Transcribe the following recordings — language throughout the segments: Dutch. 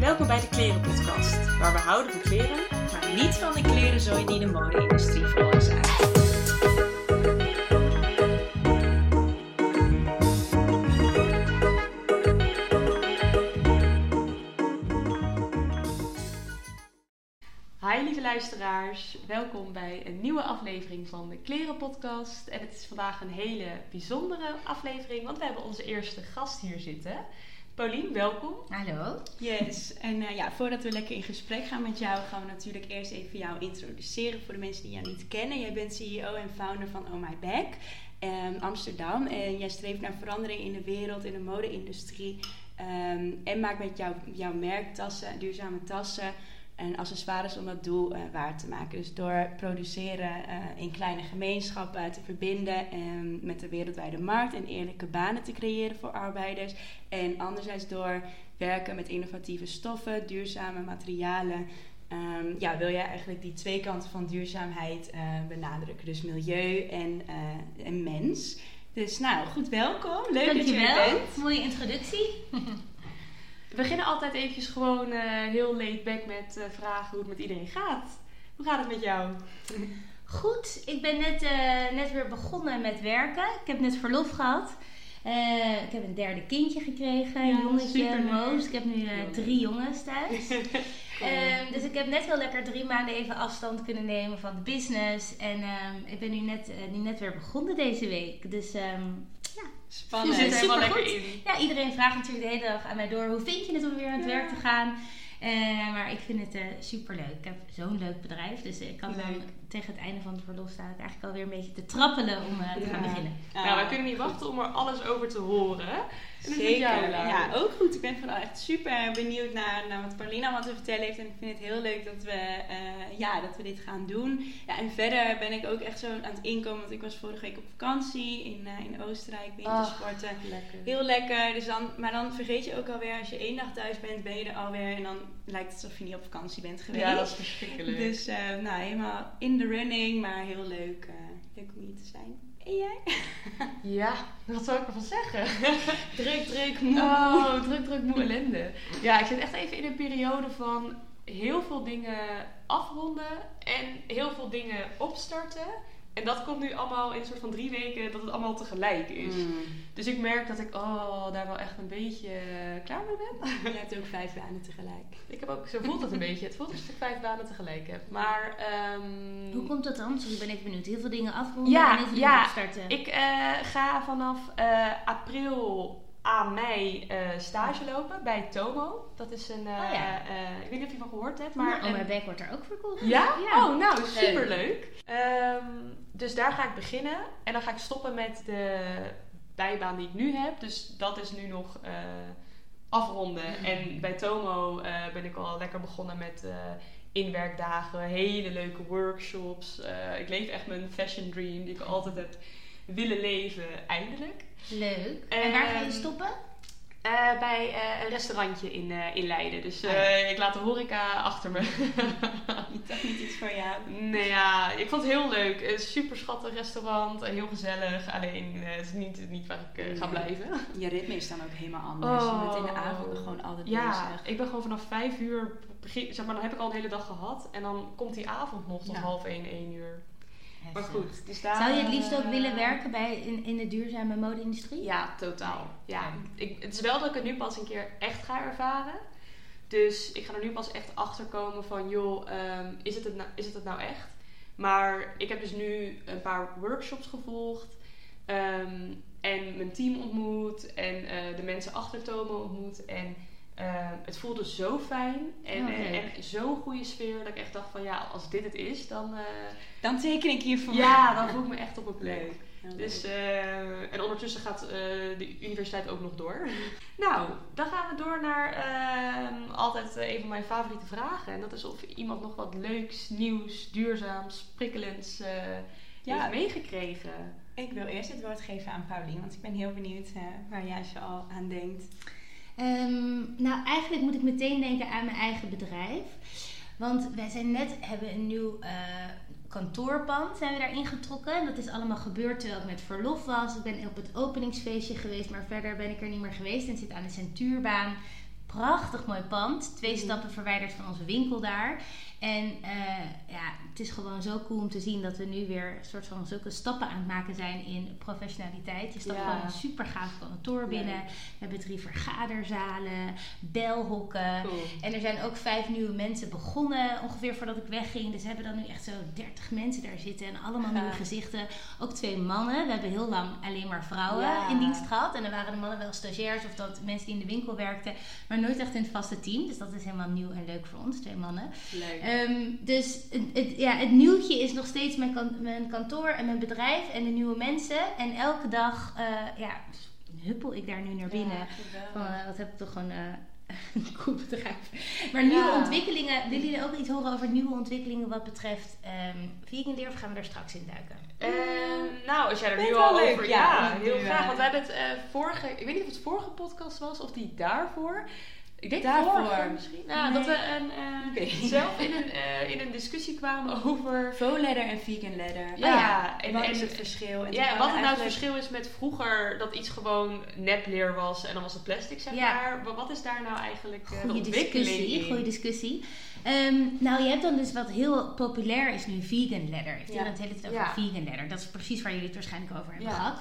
Welkom bij de Klerenpodcast, waar we houden van kleren, maar niet van de klerenzooi die de mode-industrie veroorzaakt. Hi lieve luisteraars, welkom bij een nieuwe aflevering van de Klerenpodcast. En het is vandaag een hele bijzondere aflevering, want we hebben onze eerste gast hier zitten. Paulien, welkom. Hallo. Yes, en uh, ja, voordat we lekker in gesprek gaan met jou, gaan we natuurlijk eerst even jou introduceren voor de mensen die jou niet kennen. Jij bent CEO en founder van Oh My Bag um, Amsterdam. En jij streeft naar verandering in de wereld, in de mode-industrie. Um, en maakt met jou, jouw merk tassen, duurzame tassen en accessoires om dat doel uh, waar te maken. Dus door produceren uh, in kleine gemeenschappen te verbinden en met de wereldwijde markt en eerlijke banen te creëren voor arbeiders. En anderzijds door werken met innovatieve stoffen, duurzame materialen. Um, ja, wil jij eigenlijk die twee kanten van duurzaamheid uh, benadrukken. Dus milieu en, en mens. Dus nou, goed welkom. Leuk dat je er bent. Mooie introductie. We beginnen altijd eventjes gewoon uh, heel laid back met uh, vragen hoe het met iedereen gaat. Hoe gaat het met jou? Goed, ik ben net, uh, net weer begonnen met werken. Ik heb net verlof gehad. ik heb een derde kindje gekregen, een Ja, jongetje. Moos. Ik heb nu drie jongens thuis. Um, dus ik heb net heel lekker drie maanden even afstand kunnen nemen van de business. En um, ik ben nu net, nu net weer begonnen deze week. Dus um, ja, Spannend. Je zit er helemaal lekker in. Ja, iedereen vraagt natuurlijk de hele dag aan mij door. Hoe vind je het om weer aan het Ja. werk te gaan? Eh, maar ik vind het uh, super leuk. Ik heb zo'n leuk bedrijf. Dus ik kan dan Leuk. tegen het einde van het verlof staan ik eigenlijk alweer een beetje te trappelen om uh, te gaan beginnen. Nou, wij kunnen niet wachten om er alles over te horen. En Zeker. jou? Ja, ook goed. Ik ben vooral echt super benieuwd naar, naar wat Paulina wat te vertellen heeft. En ik vind het heel leuk dat we, eh, ja, dat we dit gaan doen. Ja, en verder ben ik ook echt zo aan het inkomen. Want ik was vorige week op vakantie in, eh, in Oostenrijk, wintersporten. lekker. Heel lekker. Dus dan, maar dan vergeet je ook alweer, als je één dag thuis bent, ben je er alweer. En dan lijkt het alsof je niet op vakantie bent geweest. Ja, dat is verschrikkelijk. Dus eh, nou, helemaal in de running, maar heel leuk, leuk om hier te zijn. En jij? Ja, wat zou ik ervan zeggen? Druk, druk, moe. Oh, druk, druk, moe ellende. Ja, ik zit echt even in een periode van heel veel dingen afronden en heel veel dingen opstarten. En dat komt nu allemaal in een soort van drie weken dat het allemaal tegelijk is. Mm. Dus ik merk dat ik oh, daar wel echt een beetje eh, klaar mee ben. Je hebt ook vijf banen tegelijk. Ik heb ook, zo voelt het een beetje. Het voelt alsof ik vijf banen tegelijk heb. Maar ehm, Hoe komt dat dan? Sorry, ik ben even benieuwd. Heel veel dingen afronden Ja, en heel veel ja. dingen opstarten. Ik eh, ga vanaf eh, april aan mei eh, stage lopen bij Tomo. Dat is een. eh, Oh ja. eh, ik weet niet of je van gehoord hebt, maar oh, mijn bek wordt er ook verkocht. ja? Ja. Oh, nou, superleuk. Ehm, dus daar ga ik beginnen. En dan ga ik stoppen met de bijbaan die ik nu heb. Dus dat is nu nog eh, afronden. En bij Tomo eh, ben ik al lekker begonnen met eh, inwerkdagen, hele leuke workshops. Eh, ik leef echt mijn fashion dream die ik altijd heb willen leven, eindelijk. Leuk. En waar ga je Ehm, stoppen? Eh, bij eh, een restaurantje in, eh, in Leiden. Dus Ah, ja. ik laat de horeca achter me. Toch niet iets voor jou. Nee, ja, ik vond het heel leuk. Een super schattig restaurant, heel gezellig. Alleen, het is niet, niet waar ik ga Nee. blijven. Je ritme is dan ook helemaal anders. Je bent in de Oh. avond gewoon altijd Ja, bezig. ik ben gewoon vanaf vijf uur, begin, zeg maar, dan heb ik al de hele dag gehad. En dan komt die avond nog tot Ja. half één, één uur. Maar goed, dus daar... Zou je het liefst ook eh, willen werken bij, in, in de duurzame mode-industrie? Ja, totaal. Ja. Ja. Ik, het is wel dat ik het nu pas een keer echt ga ervaren. Dus ik ga er nu pas echt achter komen van, joh, ehm, is, het het nou, is het het nou echt? Maar ik heb dus nu een paar workshops gevolgd. ehm, en mijn team ontmoet. En eh, de mensen achter Tomo ontmoet. En ehm, het voelde zo fijn. En, Oh, en, zo'n goede sfeer. Dat ik echt dacht van, ja, als dit het is, dan... eh, Dan teken ik hiervoor. ja, dan voel ik me echt op mijn plek. Leuk. Heel Dus, eh, en ondertussen gaat eh, de universiteit ook nog door. nou, dan gaan we door naar ehm, altijd een van mijn favoriete vragen. En dat is of iemand nog wat leuks, nieuws, duurzaams, prikkelends Ja. heeft meegekregen. Ik wil eerst het woord geven aan Paulien, want ik ben heel benieuwd waar jij zo al aan denkt. Ehm, nou, eigenlijk moet ik meteen denken aan mijn eigen bedrijf. Want wij zijn net, hebben een nieuw eh, kantoorpand zijn we daar ingetrokken. En dat is allemaal gebeurd terwijl ik met verlof was. Ik ben op het openingsfeestje geweest, maar verder ben ik er niet meer geweest. En zit aan de centuurbaan. prachtig mooi pand. Twee stappen verwijderd van onze winkel daar. En eh, ja, het is gewoon zo cool om te zien dat we nu weer een soort van zulke stappen aan het maken zijn in professionaliteit. Je stapt Ja. gewoon een super gaaf kantoor binnen. We hebben drie vergaderzalen, belhokken. Cool. En er zijn ook vijf nieuwe mensen begonnen ongeveer voordat ik wegging. Dus we hebben dan nu echt zo 30 mensen daar zitten en allemaal nieuwe gezichten. Ook twee mannen. We hebben heel lang alleen maar vrouwen Ja. in dienst gehad. En dan waren de mannen wel stagiairs of dat mensen die in de winkel werkten. Maar nooit echt in het vaste team. Dus dat is helemaal nieuw en leuk voor ons, twee mannen. Leuk. Ehm, dus het, het- ja, het nieuwtje is nog steeds mijn, kan- mijn kantoor en mijn bedrijf en de nieuwe mensen. En elke dag eh, ja, huppel ik daar nu naar binnen. Ja, Van, eh, wat heb ik toch een, eh, een cool bedrijf. Maar nieuwe Ja. ontwikkelingen, willen jullie ook iets horen over nieuwe ontwikkelingen wat betreft ehm vegan leer of gaan we daar straks in duiken? Ehm, nou, als jij er nu al leuk, over... ja. Ja, heel graag. Want we hebben het eh, vorige... Ik weet niet of het vorige podcast was of die daarvoor. Ik denk Daarvoor. vorige misschien. Nou, dat we een, eh, zelf in een, eh, in een discussie kwamen over... Faux-leather en vegan leather. Ja, ja. en, wat en- is het verschil? En Ja, wat het nou het verschil is met vroeger dat iets gewoon nepleer was en dan was het plastic, zeg Ja. maar. Wa- Wat is daar nou eigenlijk eh, de Goeie ontwikkeling discussie, goede discussie. Ehm, nou, je hebt dan dus wat heel populair is nu, vegan leather. Ik Ja. het hele tijd over vegan leather. Dat is precies waar jullie het waarschijnlijk over hebben gehad.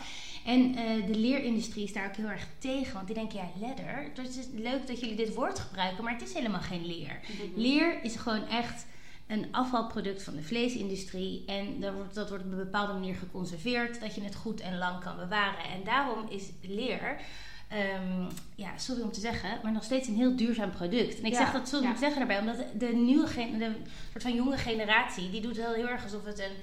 En eh, de leerindustrie is daar ook heel erg tegen. Want die denken, ja, leather, het is leuk dat jullie dit woord gebruiken, maar het is helemaal geen leer. Mhm. Leer is gewoon echt een afvalproduct van de vleesindustrie. En dat wordt, dat wordt op een bepaalde manier geconserveerd, dat je het goed en lang kan bewaren. En daarom is leer, ehm, ja, sorry om te zeggen, maar nog steeds een heel duurzaam product. En ik Ja, zeg dat sorry om ja. te zeggen daarbij, omdat de, nieuwe de soort van jonge generatie, die doet heel, heel erg alsof het een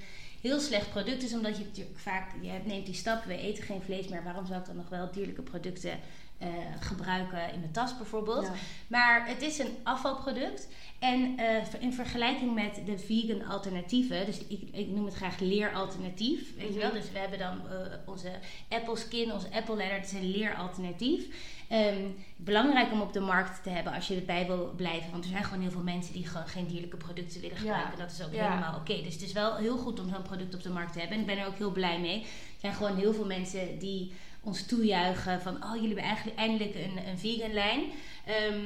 heel slecht product is, omdat je natuurlijk vaak, je neemt die stap, we eten geen vlees meer, waarom zou ik dan nog wel dierlijke producten eh, gebruiken in mijn tas bijvoorbeeld? Ja. Maar het is een afvalproduct. En eh, in vergelijking met de vegan alternatieven, dus ik, ik noem het graag leeralternatief, weet je wel. Mhm. Dus we hebben dan eh, onze apple skin, onze apple leather, dat is een leeralternatief. Ehm, belangrijk om op de markt te hebben als je erbij wil blijven. Want er zijn gewoon heel veel mensen die gewoon geen dierlijke producten willen Ja. gebruiken. Dat is ook Ja. helemaal oké. Dus het is wel heel goed om zo'n product op de markt te hebben. En ik ben er ook heel blij mee. Er zijn gewoon heel veel mensen die ons toejuichen van... oh, jullie hebben eigenlijk eindelijk een, een vegan lijn. Ehm,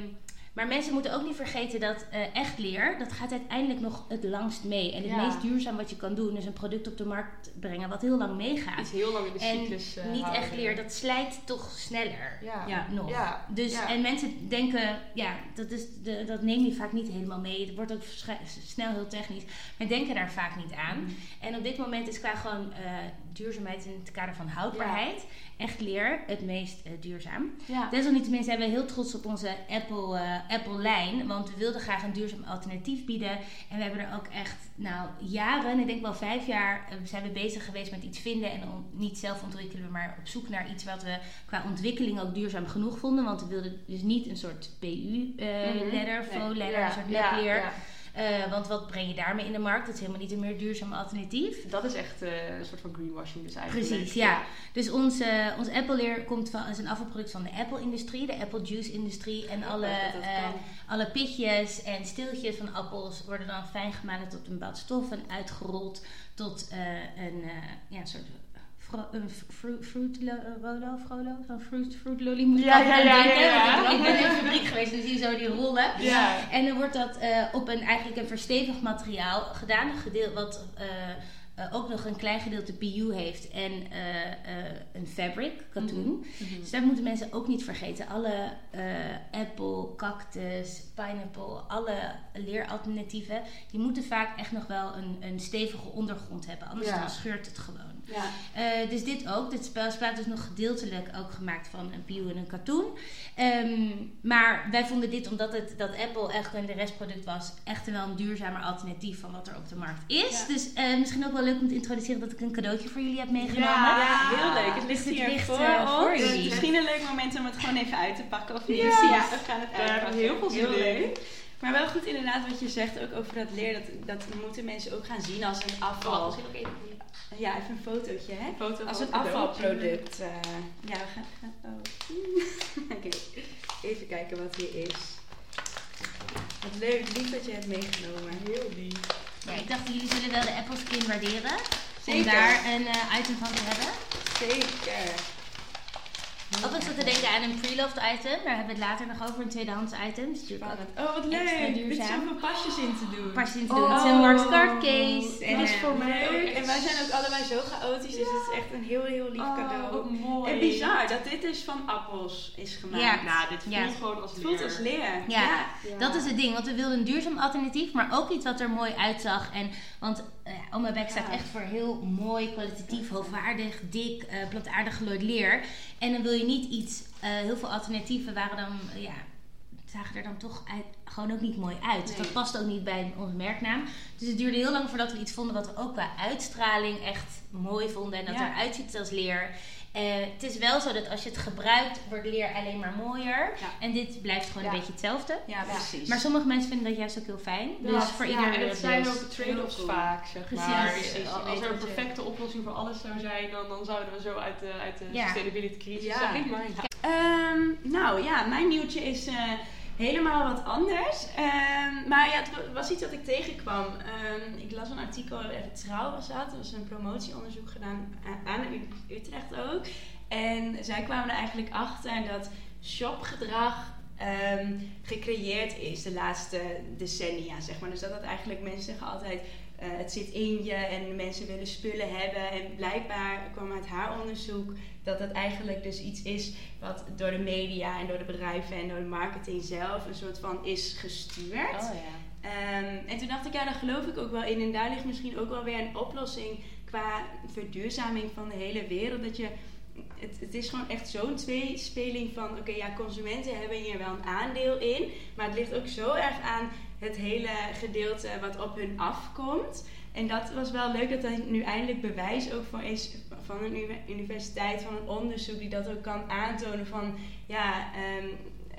maar mensen moeten ook niet vergeten dat eh, echt leer, dat gaat uiteindelijk nog het langst mee. En het Ja. meest duurzaam wat je kan doen is een product op de markt brengen wat heel lang meegaat. Iets heel lang in de En cyclus eh, Niet houden. echt leer, dat slijt toch sneller Ja. Ja. nog. Ja. Dus. En mensen denken, ja, dat, is de, dat neem je vaak niet helemaal mee. Het wordt ook snel heel technisch, maar denken daar vaak niet aan. Mhm. En op dit moment is qua gewoon eh, duurzaamheid in het kader van houdbaarheid echt leer het meest eh, duurzaam. Ja. Desalniettemin zijn we heel trots op onze Apple, eh, Apple lijn, want we wilden graag een duurzaam alternatief bieden. En we hebben er ook echt, nou, jaren, ik denk wel vijf jaar, eh, zijn we bezig geweest met iets vinden en niet zelf ontwikkelen, maar op zoek naar iets wat we qua ontwikkeling ook duurzaam genoeg vonden. Want we wilden dus niet een soort PU-leather, Nee. faux leather, Ja, een soort nepleer. Eh, want wat breng je daarmee in de markt? Dat is helemaal niet een meer duurzaam alternatief. Dat is echt eh, een soort van greenwashing dus eigenlijk. Precies, ja. Dus onze, ons Apple leer komt van, is een afvalproduct van de Apple-industrie, de Apple juice-industrie. En alle, alle pitjes en steeltjes van appels worden dan fijn gemalen tot een bepaald stof en uitgerold tot een ja, soort fro- een fruit, fruit rolo, frolo, zo'n fruit, fruit lolly moet ik Ja, ja, ja, denken, ja, Ik, ben in de fabriek geweest dan zie je zo die rollen. Ja. En dan wordt dat eh, op een eigenlijk een verstevigd materiaal gedaan, een gedeelte wat eh, eh, ook nog een klein gedeelte PU heeft en eh, eh, een fabric, katoen. Mhm. Dus dat moeten mensen ook niet vergeten. Alle eh, apple, cactus, pineapple, alle leeralternatieven, die moeten vaak echt nog wel een, een stevige ondergrond hebben. Anders dan scheurt het gewoon. Ja. Eh, dus dit ook. Dit spel spel is dus nog gedeeltelijk ook gemaakt van een PU en een katoen. Ehm, maar wij vonden dit, omdat het dat Apple echt een restproduct was, echt wel een duurzamer alternatief van wat er op de markt is. Ja. Dus eh, misschien ook wel leuk om te introduceren dat ik een cadeautje voor jullie heb meegenomen. Ja, heel leuk. Het ligt Het hier ligt, voor eh, voor ons. jullie. Misschien een leuk moment om het gewoon even uit te pakken of niet. Ja. we gaan het uitpakken. heel veel zin in. leuk. Maar wel goed inderdaad wat je zegt ook over dat leer. Dat, dat moeten mensen ook gaan zien als een Oh, afval. misschien ook even Ja, even een fotootje hè. foto Als een afvalproduct. eh, ja, we gaan... gaan oh. Oké, even kijken wat hier is. Wat leuk, lief dat je hebt meegenomen. Heel lief. Ja, ik dacht, jullie zullen wel de Apple Skin waarderen. Om Zeker. daar een eh, item van te hebben. Zeker. Ook ik zat te denken aan een pre-loved item. Daar hebben we het later nog over. Een tweedehands item. Dat is natuurlijk ook Oh, wat Extra leuk. Is duurzaam. zoveel pasjes in te doen. pas in te Oh. doen. Het is een Mark's Card case. En, Dat is voor mij leuk. En wij zijn ook allebei zo chaotisch, dus het is echt een heel, heel lief Oh, cadeau. mooi. En bizar dat dit dus van appels is gemaakt. Ja. Nou, dit voelt Ja. gewoon als Het voelt leer. als leer. Ja. Ja. Dat is het ding, want we wilden een duurzaam alternatief, maar ook iets wat er mooi uitzag. En, want uh, Oma Beck staat echt voor heel mooi, kwalitatief, hoogwaardig, dik, eh plantaardig gelooid leer. En dan wil je niet iets, eh, heel veel alternatieven waren dan, ja, zagen er dan toch uit, gewoon ook niet mooi uit. Nee. Dat past ook niet bij onze merknaam. Dus het duurde heel lang voordat we iets vonden wat we ook qua uitstraling echt mooi vonden. En dat Ja. eruit ziet als leer. Eh, het is wel zo dat als je het gebruikt, wordt leer alleen maar mooier. Ja. En dit blijft gewoon Ja. een beetje hetzelfde. Ja, precies. Maar sommige mensen vinden dat juist ook heel fijn. Ja, dus voor ja, ieder en het zijn ook trade-offs cool. vaak, zeg Precies. maar. Precies, Als er een perfecte oplossing voor alles zou zijn, dan, dan zouden we zo uit de, uit de Ja. sustainability crisis, Ja. zeg ik maar. Ehm, nou ja, mijn nieuwtje is eh, helemaal wat anders. Ehm, maar ja, het wa- was iets wat ik tegenkwam. Ehm, ik las een artikel, even trouw was dat. Er was een promotieonderzoek gedaan aan Utrecht ook. En zij kwamen er eigenlijk achter dat shopgedrag ehm, gecreëerd is de laatste decennia, zeg maar. Dus dat het eigenlijk, mensen zeggen altijd, eh, het zit in je en mensen willen spullen hebben. En blijkbaar kwam uit haar onderzoek dat het eigenlijk dus iets is wat door de media en door de bedrijven en door de marketing zelf een soort van is gestuurd. Oh ja. Ehm, en toen dacht ik, ja, daar geloof ik ook wel in. En daar ligt misschien ook wel weer een oplossing qua verduurzaming van de hele wereld. Dat je, het, het is gewoon echt zo'n tweespeling van, oké, ja, consumenten hebben hier wel een aandeel in. Maar het ligt ook zo erg aan het hele gedeelte wat op hun afkomt. En dat was wel leuk dat er nu eindelijk bewijs ook voor is van een uni- universiteit, van een onderzoek die dat ook kan aantonen van, ja, ehm,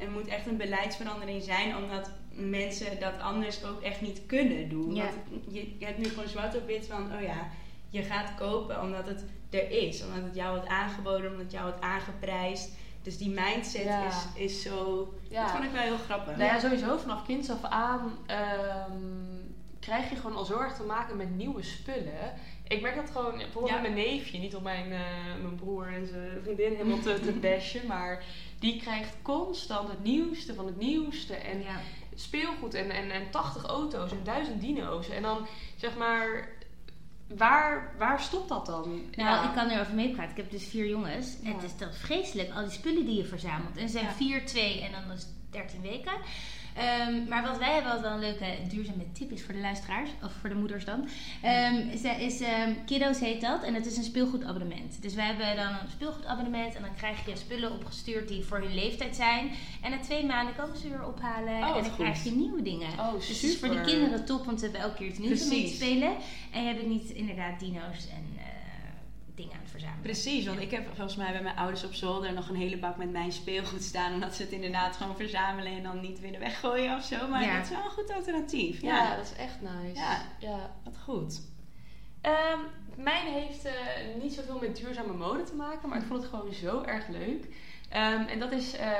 er moet echt een beleidsverandering zijn, omdat mensen dat anders ook echt niet kunnen doen. Ja. Want je, je hebt nu gewoon zwart op wit van, oh ja, je gaat kopen omdat het er is. Omdat het jou wordt aangeboden, omdat het jou wordt aangeprijsd. Dus die mindset Ja. is, is zo... Ja. Dat vond ik wel heel grappig. Nou ja, sowieso vanaf kinds af aan ehm, krijg je gewoon al zo erg te maken met nieuwe spullen. Ik merk dat gewoon bijvoorbeeld Ja. met mijn neefje, niet om mijn, eh, mijn broer en zijn vriendin helemaal te, te bashen, maar die krijgt constant het nieuwste van het nieuwste. En Ja. speelgoed en, en, en 80 auto's en 1000 dino's. En dan zeg maar, waar, waar stopt dat dan? Nou, Ja. ik kan erover meepraten. Ik heb dus vier jongens. Ja. Het is toch vreselijk, al die spullen die je verzamelt. En ze zijn Ja. vier, twee en dan is het 13 weken. Ehm, maar wat wij hebben, wat wel een leuke duurzame tip is voor de luisteraars, of voor de moeders dan, ehm, is, is ehm, Kiddo's heet dat. En het is een speelgoedabonnement. Dus wij hebben dan een speelgoedabonnement en dan krijg je spullen opgestuurd die voor hun leeftijd zijn. En na twee maanden komen ze weer ophalen Oh, en dan goed. krijg je nieuwe dingen. Oh, Dus het is voor de super. kinderen top, want ze hebben elke keer iets nieuws om mee te spelen. En je hebt niet inderdaad dino's en dingen aan het verzamelen. Precies, want ik heb volgens mij bij mijn ouders op zolder nog een hele bak met mijn speelgoed staan. Omdat ze het inderdaad gewoon verzamelen en dan niet willen weggooien of zo. Maar Ja. dat is wel een goed alternatief. ja, Ja, dat is echt nice. Ja. ja. wat goed. Ehm, mijn heeft eh, niet zoveel met duurzame mode te maken, maar ik vond het gewoon zo erg leuk. Ehm, en dat is eh,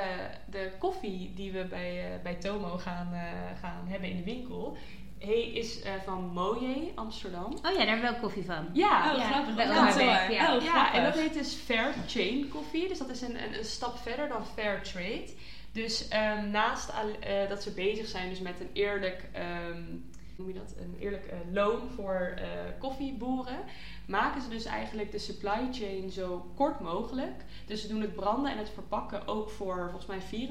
de koffie die we bij, eh, bij Tomo gaan, gaan hebben in de winkel. Hij is eh, van Moje Amsterdam. Oh ja, daar hebben we ook koffie van. Ja, oh, ja, grappig. bij werk, ja. Oh, ja, en dat heet dus Fair Chain koffie. Dus dat is een, een, een stap verder dan Fair Trade. Dus ehm, naast eh, dat ze bezig zijn dus met een eerlijk, ehm, hoe noem je dat? Een eerlijk eh, loon voor eh, koffieboeren, maken ze dus eigenlijk de supply chain zo kort mogelijk. Dus ze doen het branden en het verpakken ook voor volgens mij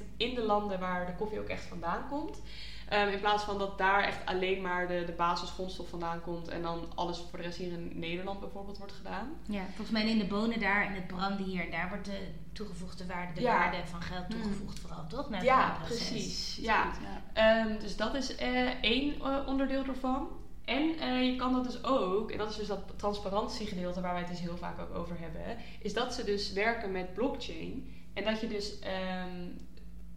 84% in de landen waar de koffie ook echt vandaan komt. Ehm, in plaats van dat daar echt alleen maar de, de basisgrondstof vandaan komt en dan alles voor de rest hier in Nederland bijvoorbeeld wordt gedaan. Ja, volgens mij in de bonen daar en het branden hier, daar wordt de toegevoegde waarde, de Ja. waarde van geld toegevoegd vooral, toch? Naar Ja, precies. Ja. Goed, ja. Ehm, dus dat is eh, één eh, onderdeel ervan. En eh, je kan dat dus ook, en dat is dus dat transparantiegedeelte waar wij het dus heel vaak ook over hebben, is dat ze dus werken met blockchain. En dat je dus ehm,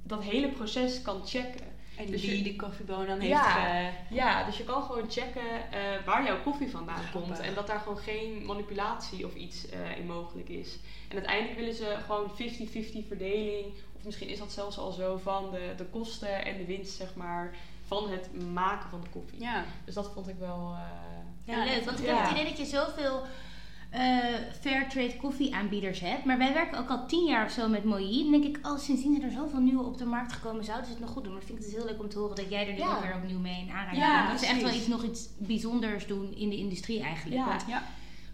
dat hele proces kan checken. En Dus wie je- de koffieboon dan heeft Ja. ge- Ja, dus je kan gewoon checken eh, waar jouw koffie vandaan Grappig. komt. En dat daar gewoon geen manipulatie of iets in mogelijk is. En uiteindelijk willen ze gewoon 50-50 verdeling. Of misschien is dat zelfs al zo van de, de kosten en de winst, zeg maar, van het maken van de koffie. Ja. Dus dat vond ik wel... eh, Ja, Ja, leuk. Want ik ja. heb het idee dat je zoveel eh Fairtrade koffieaanbieders hebt. Maar wij werken ook al tien jaar of zo met Moï. Dan denk ik, oh, sindsdien er zoveel nieuwe op de markt gekomen, zouden ze het nog goed doen. Maar ik vind het dus heel leuk om te horen dat jij er nu Ja. ook weer opnieuw mee in aanraking Ja, komt. Dat ze echt wel iets, nog iets bijzonders doen in de industrie eigenlijk. Ja. Want Ja.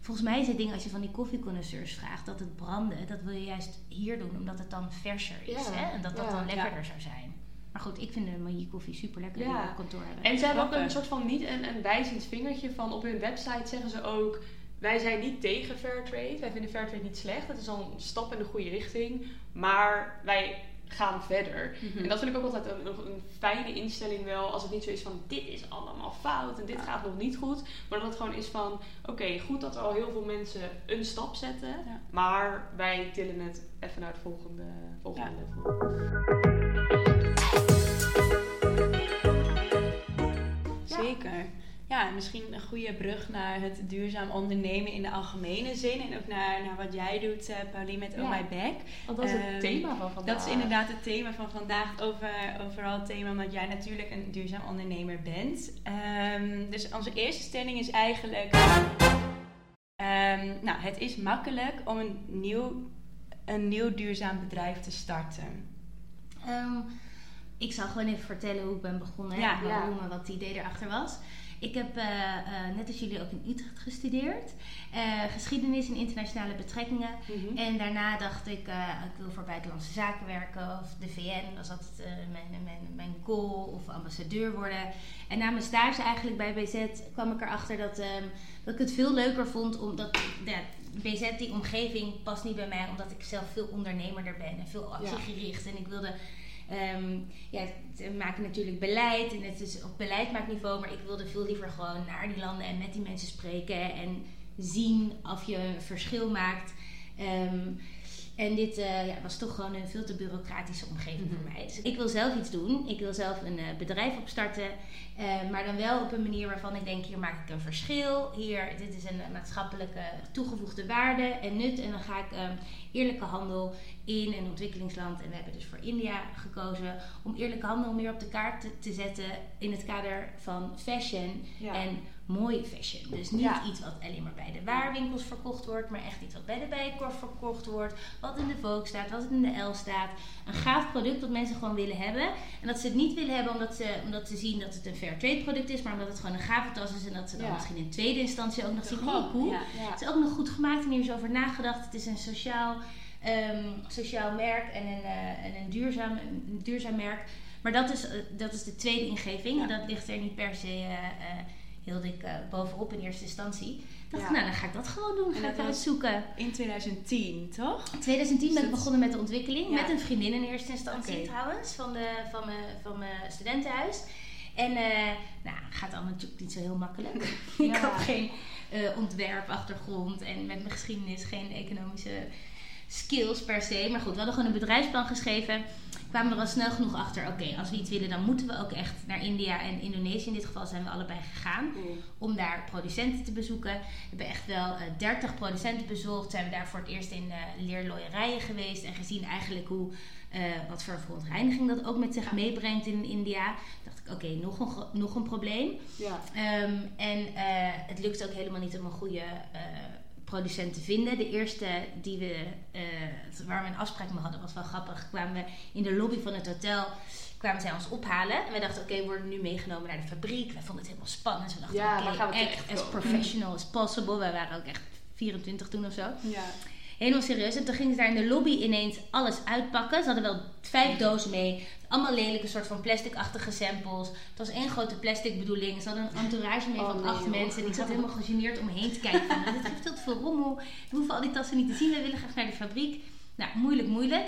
volgens mij is het ding, als je van die koffieconnoisseurs vraagt, dat het branden, dat wil je juist hier doen, omdat het dan verser is. Ja. Hè? En dat dat Ja. dan lekkerder zou zijn. Maar goed, ik vind de Moï koffie super lekker Ja. op kantoor hebben. En ze hebben ook een soort van niet een, een wijzend vingertje van op hun website zeggen ze ook. Wij zijn niet tegen Fairtrade. Wij vinden Fairtrade niet slecht. Het is al een stap in de goede richting. Maar wij gaan verder. Mhm. En dat vind ik ook altijd een, een, een fijne instelling wel. Als het niet zo is van dit is allemaal fout en dit gaat nog niet goed. Maar dat het gewoon is van oké, goed dat er al heel veel mensen een stap zetten. Ja. Maar wij tillen het even naar het volgende, volgende Ja. level. Ja, en misschien een goede brug naar het duurzaam ondernemen in de algemene zin. En ook naar, naar wat jij doet, eh Paulien, met Ja. Oh My Back. Want dat is het Ehm, thema van vandaag. Dat is inderdaad het thema van vandaag. Over, overal het thema omdat jij natuurlijk een duurzaam ondernemer bent. Ehm, dus onze eerste stelling is eigenlijk... ehm, nou, het is makkelijk om een nieuw, een nieuw duurzaam bedrijf te starten. Ehm, ik zal gewoon even vertellen hoe ik ben begonnen Ja, en ja. waarom en wat het idee erachter was. Ik heb eh, eh, net als jullie ook in Utrecht gestudeerd. Eh, geschiedenis en internationale betrekkingen. Mhm. En daarna dacht ik, ik wil voor buitenlandse zaken werken of de VN. Was altijd mijn, mijn, mijn goal of ambassadeur worden. En na mijn stage eigenlijk bij BZ kwam ik erachter dat, ehm, dat ik het veel leuker vond. Omdat ja, BZ, die omgeving, past niet bij mij. Omdat ik zelf veel ondernemerder ben en veel actiegericht. En ik wilde... ehm, ja, maken natuurlijk beleid en het is op beleidsmaakniveau, maar ik wilde veel liever gewoon naar die landen en met die mensen spreken en zien of je een verschil maakt. Ehm, en dit eh, ja, was toch gewoon een veel te bureaucratische omgeving Mhm. voor mij. Dus ik wil zelf iets doen. Ik wil zelf een eh, bedrijf opstarten. eh, maar dan wel op een manier waarvan ik denk, hier maak ik een verschil. Hier, dit is een maatschappelijke toegevoegde waarde en nut. En dan ga ik ehm, eerlijke handel in een ontwikkelingsland. En we hebben dus voor India gekozen om eerlijke handel meer op de kaart te, te zetten in het kader van fashion Ja. en mooie fashion. Dus niet Ja. iets wat alleen maar bij de waarwinkels verkocht wordt, maar echt iets wat bij de Bijenkorf verkocht wordt, wat in de Vogue staat, wat in de L staat. Een gaaf product dat mensen gewoon willen hebben. En dat ze het niet willen hebben omdat ze, omdat ze zien dat het een fair trade product is, maar omdat het gewoon een gave tas is en dat ze dan Ja. misschien in tweede instantie ook nog zien, oh cool, het is ook nog goed gemaakt en hier is over nagedacht. Het is een sociaal, ehm, sociaal merk en een, eh, en een, duurzaam, een duurzaam merk. Maar dat is, eh, dat is de tweede ingeving. Ja. Dat ligt er niet per se eh, heel dik eh, bovenop in eerste instantie. Ik dacht, Ja. nou dan ga ik dat gewoon doen. En Ga dat ik was- uitzoeken. In 2010, toch? In 2010 ben ik Dus- begonnen met de ontwikkeling. Ja. Met een vriendin in eerste instantie trouwens. Van, de, van, mijn, van mijn studentenhuis. En eh nou, gaat allemaal natuurlijk niet zo heel makkelijk. ik had geen eh, ontwerpachtergrond. En met mijn geschiedenis geen economische skills per se. Maar goed, we hadden gewoon een bedrijfsplan geschreven. Kwamen er al snel genoeg achter. Oké, als we iets willen, dan moeten we ook echt naar India en Indonesië. In dit geval zijn we allebei gegaan om daar producenten te bezoeken. We hebben echt wel eh 30 producenten bezocht. Zijn we daar voor het eerst in eh leerlooierijen geweest en gezien eigenlijk hoe, eh, wat voor verontreiniging dat ook met zich meebrengt in India. dacht ik, oké, nog, een, nog een probleem. Ja. Ehm, en eh, het lukte ook helemaal niet om een goede eh, producent te vinden. De eerste die we, eh, waar we een afspraak mee hadden, was wel grappig. Kwamen we in de lobby van het hotel, kwamen zij ons ophalen. En wij dachten, oké, we worden nu meegenomen naar de fabriek. Wij vonden het helemaal spannend. We dachten, Ja, oké, we echt as professional as possible. Wij waren ook echt 24 toen of zo. Ja. Helemaal serieus. En toen gingen ze daar in de lobby ineens alles uitpakken. Ze hadden wel vijf dozen mee. Allemaal lelijke soort van plasticachtige samples. Het was één grote plastic bedoeling. Ze hadden een entourage mee Oh, van nee, acht mensen. En ik zat helemaal gegeneerd om me heen te kijken. Van, dit heeft veel te veel rommel. We hoeven al die tassen niet te zien. We willen graag naar de fabriek. Nou, moeilijk, moeilijk.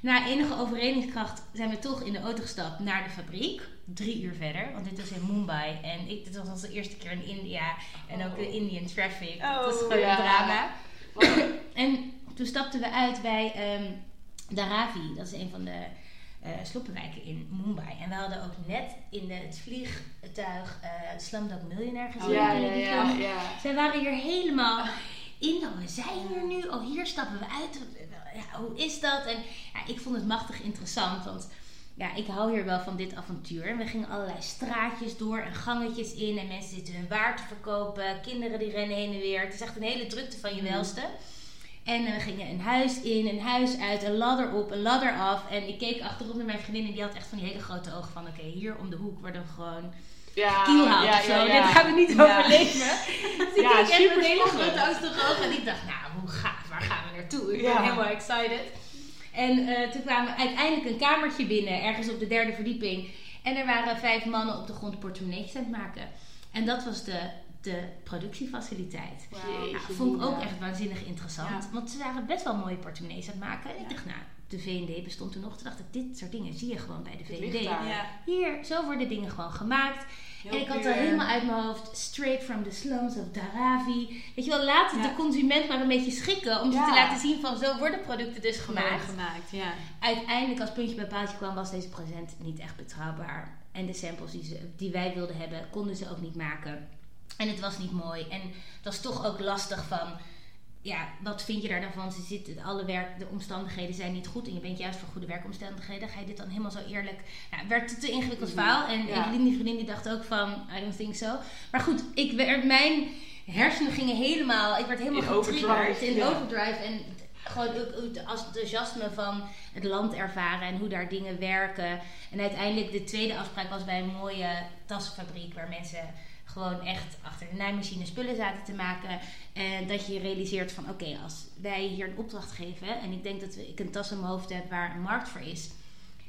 Na enige overredingskracht zijn we toch in de auto gestapt naar de fabriek. Drie uur verder, want dit was in Mumbai. En ik, dit was onze eerste keer in India. En ook de Indian traffic. dat was Oh, gewoon ja. een drama. En toen stapten we uit bij ehm Dharavi. Dat is een van de eh sloppenwijken in Mumbai. En we hadden ook net in de, het vliegtuig eh Slumdog Millionaire gezien. Ja, Kennen ja, ja, ja. Zij waren hier helemaal in. dan, we zijn hier nu. Oh, hier stappen we uit. Ja, hoe is dat? En ja, ik vond het machtig interessant. Want ja, ik hou hier wel van dit avontuur. En we gingen allerlei straatjes door en gangetjes in. En mensen zitten hun waar te verkopen. Kinderen die rennen heen en weer. Het is echt een hele drukte van je Mhm. welste. En eh, we gingen een huis in, een huis uit, een ladder op, een ladder af. En ik keek achterop naar mijn vriendin en die had echt van die hele grote ogen van... Oké, hier om de hoek worden we gewoon Ja, kielhout ja, of zo. ja, ja. Dit gaan we niet overleven. Dus ik Ja, keek echt met hele grote angstige ogen. En ik dacht, nou, hoe gaaf, waar gaan we naartoe? Ik ben helemaal excited. En eh, toen kwamen we uiteindelijk een kamertje binnen, ergens op de derde verdieping. En er waren vijf mannen op de grond portemonneetjes aan het maken. En dat was de, de productiefaciliteit. Wauw. Nou, vond ik ook echt waanzinnig interessant. Ja. Want ze waren best wel mooie portemonnees aan het maken. En ik dacht, nou, de V&D bestond toen nog. Toen dacht ik, dit soort dingen zie je gewoon bij de. Ja, Hier, zo worden dingen gewoon gemaakt. Heel En ik had al helemaal uit mijn hoofd, straight from the slums of Dharavi. Weet je wel, laat Ja. de consument maar een beetje schikken. Om ze te laten zien van, zo worden producten dus gemaakt. gemaakt. gemaakt, ja. Uiteindelijk, als puntje bij paaltje kwam, was deze present niet echt betrouwbaar. En de samples die, ze, die wij wilden hebben, konden ze ook niet maken. En het was niet mooi. En het was toch ook lastig van... Ja, wat vind je daar dan van? Ze zitten, alle werk, de omstandigheden zijn niet goed. En je bent juist voor goede werkomstandigheden. Ga je dit dan helemaal zo eerlijk... Nou, werd het te ingewikkeld verhaal. En Ja. Evelien, die vriendin, die dacht ook van... I don't think so. Maar goed, ik werd, mijn hersenen gingen helemaal... Ik werd helemaal In getriggerd overdrive, in ja. overdrive. En gewoon ook het enthousiasme van het land ervaren en hoe daar dingen werken. En uiteindelijk de tweede afspraak was bij een mooie tassenfabriek waar mensen gewoon echt achter de naaimachine spullen zaten te maken. En dat je realiseert van oké, als wij hier een opdracht geven en ik denk dat ik een tas in mijn hoofd heb waar een markt voor is,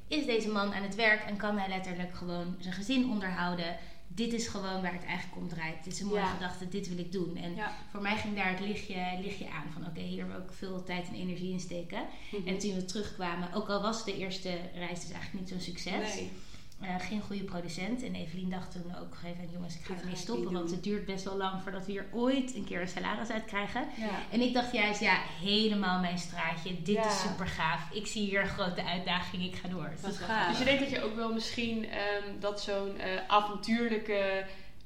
is deze man aan het werk en kan hij letterlijk gewoon zijn gezin onderhouden. Dit is gewoon waar het eigenlijk om draait. Dit is een mooie Ja. gedachte, dit wil ik doen. En Ja. voor mij ging daar het lichtje, lichtje aan van oké, hier wil ik veel tijd en energie in steken. Mhm. En toen we terugkwamen, ook al was de eerste reis dus eigenlijk niet zo'n succes, Nee. Eh, geen goede producent. En Evelien dacht toen ook op een gegeven moment, jongens, ik ga ermee stoppen, want het duurt best wel lang voordat we hier ooit een keer een salaris uit krijgen. Ja. En ik dacht juist, ja, helemaal mijn straatje. Dit Ja. is super gaaf. Ik zie hier een grote uitdaging. Ik ga door. Dus gaaf. Dus je denkt dat je ook wel misschien ehm, dat zo'n eh, avontuurlijke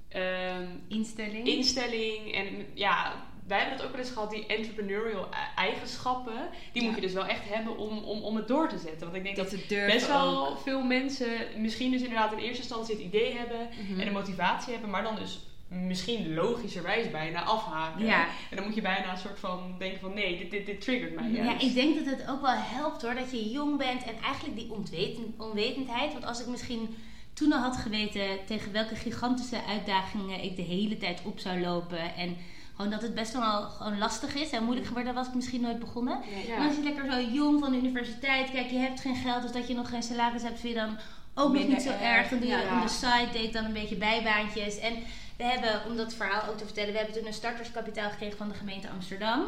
ehm, Instelling. instelling en ja, wij hebben dat ook wel eens gehad, die entrepreneurial e- eigenschappen, die Ja. moet je dus wel echt hebben om, om, om het door te zetten. Want ik denk dat, het best wel ook. veel mensen misschien dus inderdaad in eerste instantie het idee hebben Mhm. en de motivatie hebben, maar dan dus misschien logischerwijs bijna afhaken. Ja. En dan moet je bijna een soort van denken van nee, dit, dit, dit triggert mij Ja, ik denk dat het ook wel helpt hoor, dat je jong bent en eigenlijk die ontweten, onwetendheid. Want als ik misschien toen al had geweten tegen welke gigantische uitdagingen ik de hele tijd op zou lopen. En gewoon dat het best wel gewoon lastig is en moeilijk geworden, dan was ik misschien nooit begonnen. Ja. Maar als je lekker zo jong van de universiteit, kijk, je hebt geen geld, dus dat je nog geen salaris hebt, vind je dan ook nog niet zo erg. Dan doe je ja. the side, deed dan een beetje bijbaantjes. En we hebben, om dat verhaal ook te vertellen, we hebben toen een starterskapitaal gekregen van de gemeente Amsterdam.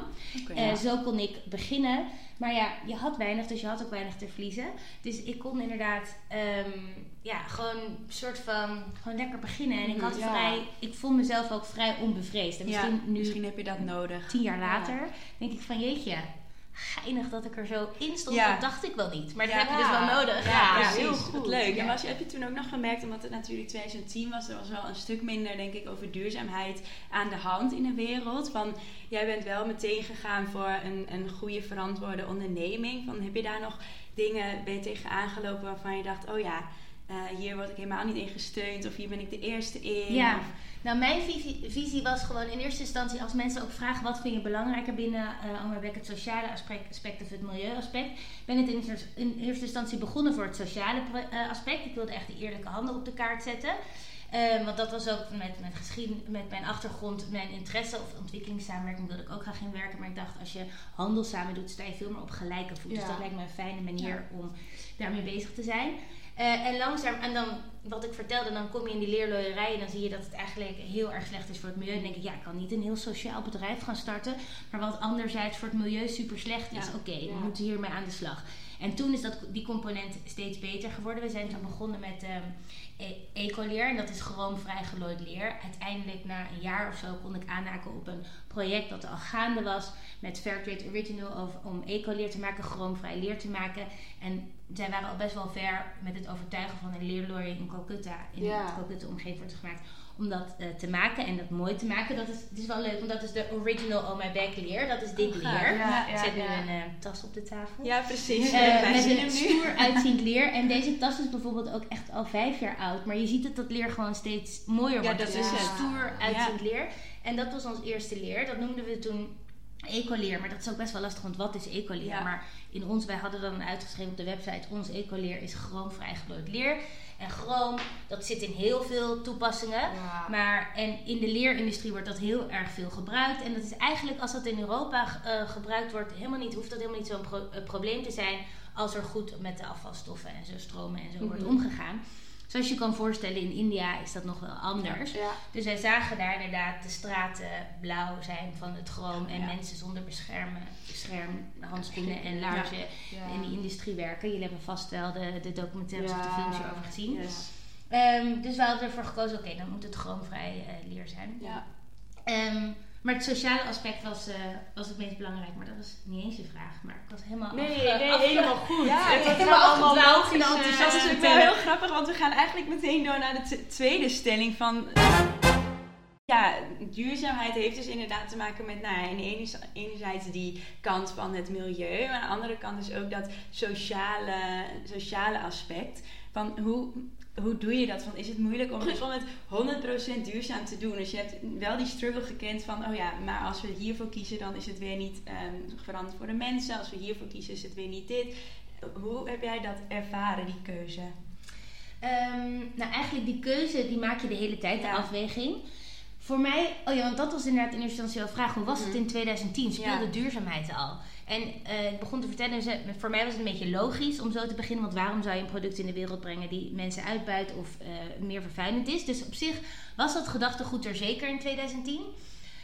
Eh, zo kon ik beginnen. Maar ja, je had weinig, dus je had ook weinig te verliezen. Dus ik kon inderdaad ehm, ja, gewoon een soort van gewoon lekker beginnen. En ik had Mhm, ja. vrij, ik vond mezelf ook vrij onbevreesd. En Ja, misschien nu, misschien heb je dat nodig. tien jaar later, denk ik van jeetje, geinig dat ik er zo in stond. Ja. Dat dacht ik wel niet. Maar dat heb je dus wel nodig. Ja, precies. heel goed. Wat leuk. En was, je- heb je toen ook nog gemerkt, omdat het natuurlijk 2010 was, er was wel een stuk minder, denk ik, over duurzaamheid aan de hand in de wereld. Van, jij bent wel meteen gegaan voor een, een goede, verantwoorde onderneming. Van, heb je daar nog dingen, ben je tegen aangelopen waarvan je dacht, oh ja, eh, hier word ik helemaal niet in gesteund of hier ben ik de eerste in. Ja. Of- Nou, mijn visie, visie was gewoon in eerste instantie, als mensen ook vragen wat vind je belangrijker binnen uh, het sociale aspect, aspect of het milieuaspect, ben ik in, eerste- in eerste instantie begonnen voor het sociale eh, aspect. Ik wilde echt die eerlijke handel op de kaart zetten. Eh, want dat was ook met geschiedenis, met mijn achtergrond, mijn interesse of ontwikkelingssamenwerking wilde ik ook graag in werken. Maar ik dacht, als je handel samen doet, sta je veel meer op gelijke voet. Dus dat lijkt me een fijne manier om daarmee bezig te zijn. Eh, en langzaam, en dan wat ik vertelde, dan kom je in die leerlooierij en dan zie je dat het eigenlijk heel erg slecht is voor het milieu. Dan denk ik, ja, ik kan niet een heel sociaal bedrijf gaan starten, maar wat anderzijds voor het milieu super slecht is. Ja. Oké, Ja. we moeten hiermee aan de slag. En toen is dat, die component steeds beter geworden. We zijn toen begonnen met ehm, ecoleer en dat is gewoon vrij gelooid leer. Uiteindelijk na een jaar of zo kon ik aanhaken op een project dat al gaande was met Fairtrade Original over, om ecoleer te maken, chroomvrij leer te maken. En zij waren al best wel ver met het overtuigen van een leerlooier in Calcutta, in Ja. de Calcutta omgeving wordt gemaakt, om dat eh, te maken en dat mooi te maken. Dat is, het is wel leuk, want dat is de original Oh My Back leer. Dat is dit Oh, leer. Ja, Ik ja, zet nu ja. een eh, tas op de tafel. Ja, precies. Wij met een stoer uitziend leer. En deze tas is bijvoorbeeld ook echt al vijf jaar oud. Maar je ziet dat dat leer gewoon steeds mooier Ja, wordt. dat Het is een het. stoer uitziend leer. En dat was ons eerste leer. Dat noemden we toen ecoleer. Maar dat is ook best wel lastig, want wat is ecoleer? Ja. Maar in ons, wij hadden dan uitgeschreven op de website, ons ecoleer is chroomvrij leer. En chroom, dat zit in heel veel toepassingen. Ja. Maar en in de leerindustrie wordt dat heel erg veel gebruikt. En dat is eigenlijk, als dat in Europa eh, gebruikt wordt, helemaal niet, hoeft dat helemaal niet zo'n pro- eh, probleem te zijn. Als er goed met de afvalstoffen en zo stromen en zo wordt Mhm. omgegaan. Zoals je kan voorstellen, in India is dat nog wel anders. Ja. Dus wij zagen daar inderdaad de straten blauw zijn van het chroom. En Ja. mensen zonder beschermen, bescherm, handschoenen en laarzen in die industrie werken. Jullie hebben vast wel de, de documentaires of de films hierover gezien. Yes. Ehm, dus we hadden ervoor gekozen, oké, dan moet het chroomvrij eh, leer zijn. Ja. Maar het sociale aspect was, eh, was het meest belangrijk. Maar dat was niet eens je vraag. Maar ik was helemaal Nee, afge- nee, afge- helemaal goed. Ja, het ik was gewoon allemaal logisch, eh. Dat is ook wel heel grappig, want we gaan eigenlijk meteen door naar de t- tweede stelling van... Ja, duurzaamheid heeft dus inderdaad te maken met, nou ja, enerzijds, enerzijds die kant van het milieu, maar aan de andere kant dus ook dat sociale, sociale aspect. Van hoe, hoe doe je dat? Van, is het moeilijk om, om het 100% duurzaam te doen? Dus je hebt wel die struggle gekend van, oh ja, maar als we hiervoor kiezen, dan is het weer niet ehm veranderd voor de mensen. Als we hiervoor kiezen, is het weer niet dit. Hoe heb jij dat ervaren, die keuze? Ehm, nou, eigenlijk die keuze, die maak je de hele tijd, Ja. de afweging. Voor mij, oh ja, want dat was inderdaad in eerste instantie wel vraag. Hoe was het Mhm. in 2010? Speelde Ja. duurzaamheid al? En eh, ik begon te vertellen, ze- voor mij was het een beetje logisch om zo te beginnen. Want waarom zou je een product in de wereld brengen die mensen uitbuit of eh, meer vervuilend is? Dus op zich was dat gedachtegoed er zeker in 2010.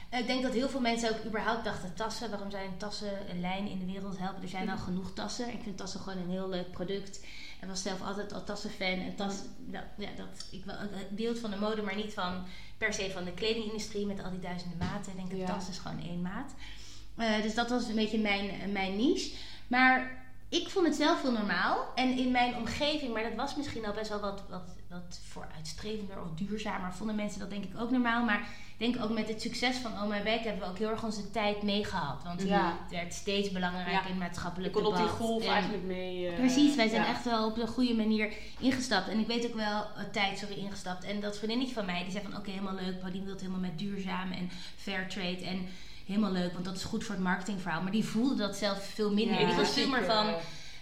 Eh, Ik denk dat heel veel mensen ook überhaupt dachten tassen. Waarom zijn tassen een lijn in de wereld helpen? Er zijn al genoeg tassen. Ik vind tassen gewoon een heel leuk product. En was zelf altijd al tassenfan. En tas, dat, ja, dat, ik een beeld van de mode, maar niet van per se van de kledingindustrie met al die duizenden maten. Ik denk dat Ja. tas is gewoon één maat. Eh, dus dat was een beetje mijn, mijn niche. Maar ik vond het zelf heel normaal. En in mijn omgeving, maar dat was misschien al best wel wat, wat, wat vooruitstrevender of duurzamer. Vonden mensen dat denk ik ook normaal. Maar ik denk ook met het succes van Oh My Back hebben we ook heel erg onze tijd meegehad. Want Ja. het werd steeds belangrijker Ja. in het Je maatschappelijk kon op die debat. golf En- eigenlijk mee. eh, Precies, wij zijn ja. echt wel op de goede manier ingestapt. En ik weet ook wel een tijd, sorry, ingestapt. En dat vriendinnetje van mij, die zei van oké, helemaal leuk. Paulien wil het helemaal met duurzaam en fair trade. En helemaal leuk, want dat is goed voor het marketingverhaal. Maar die voelde dat zelf veel minder. Ja, die was veel meer van,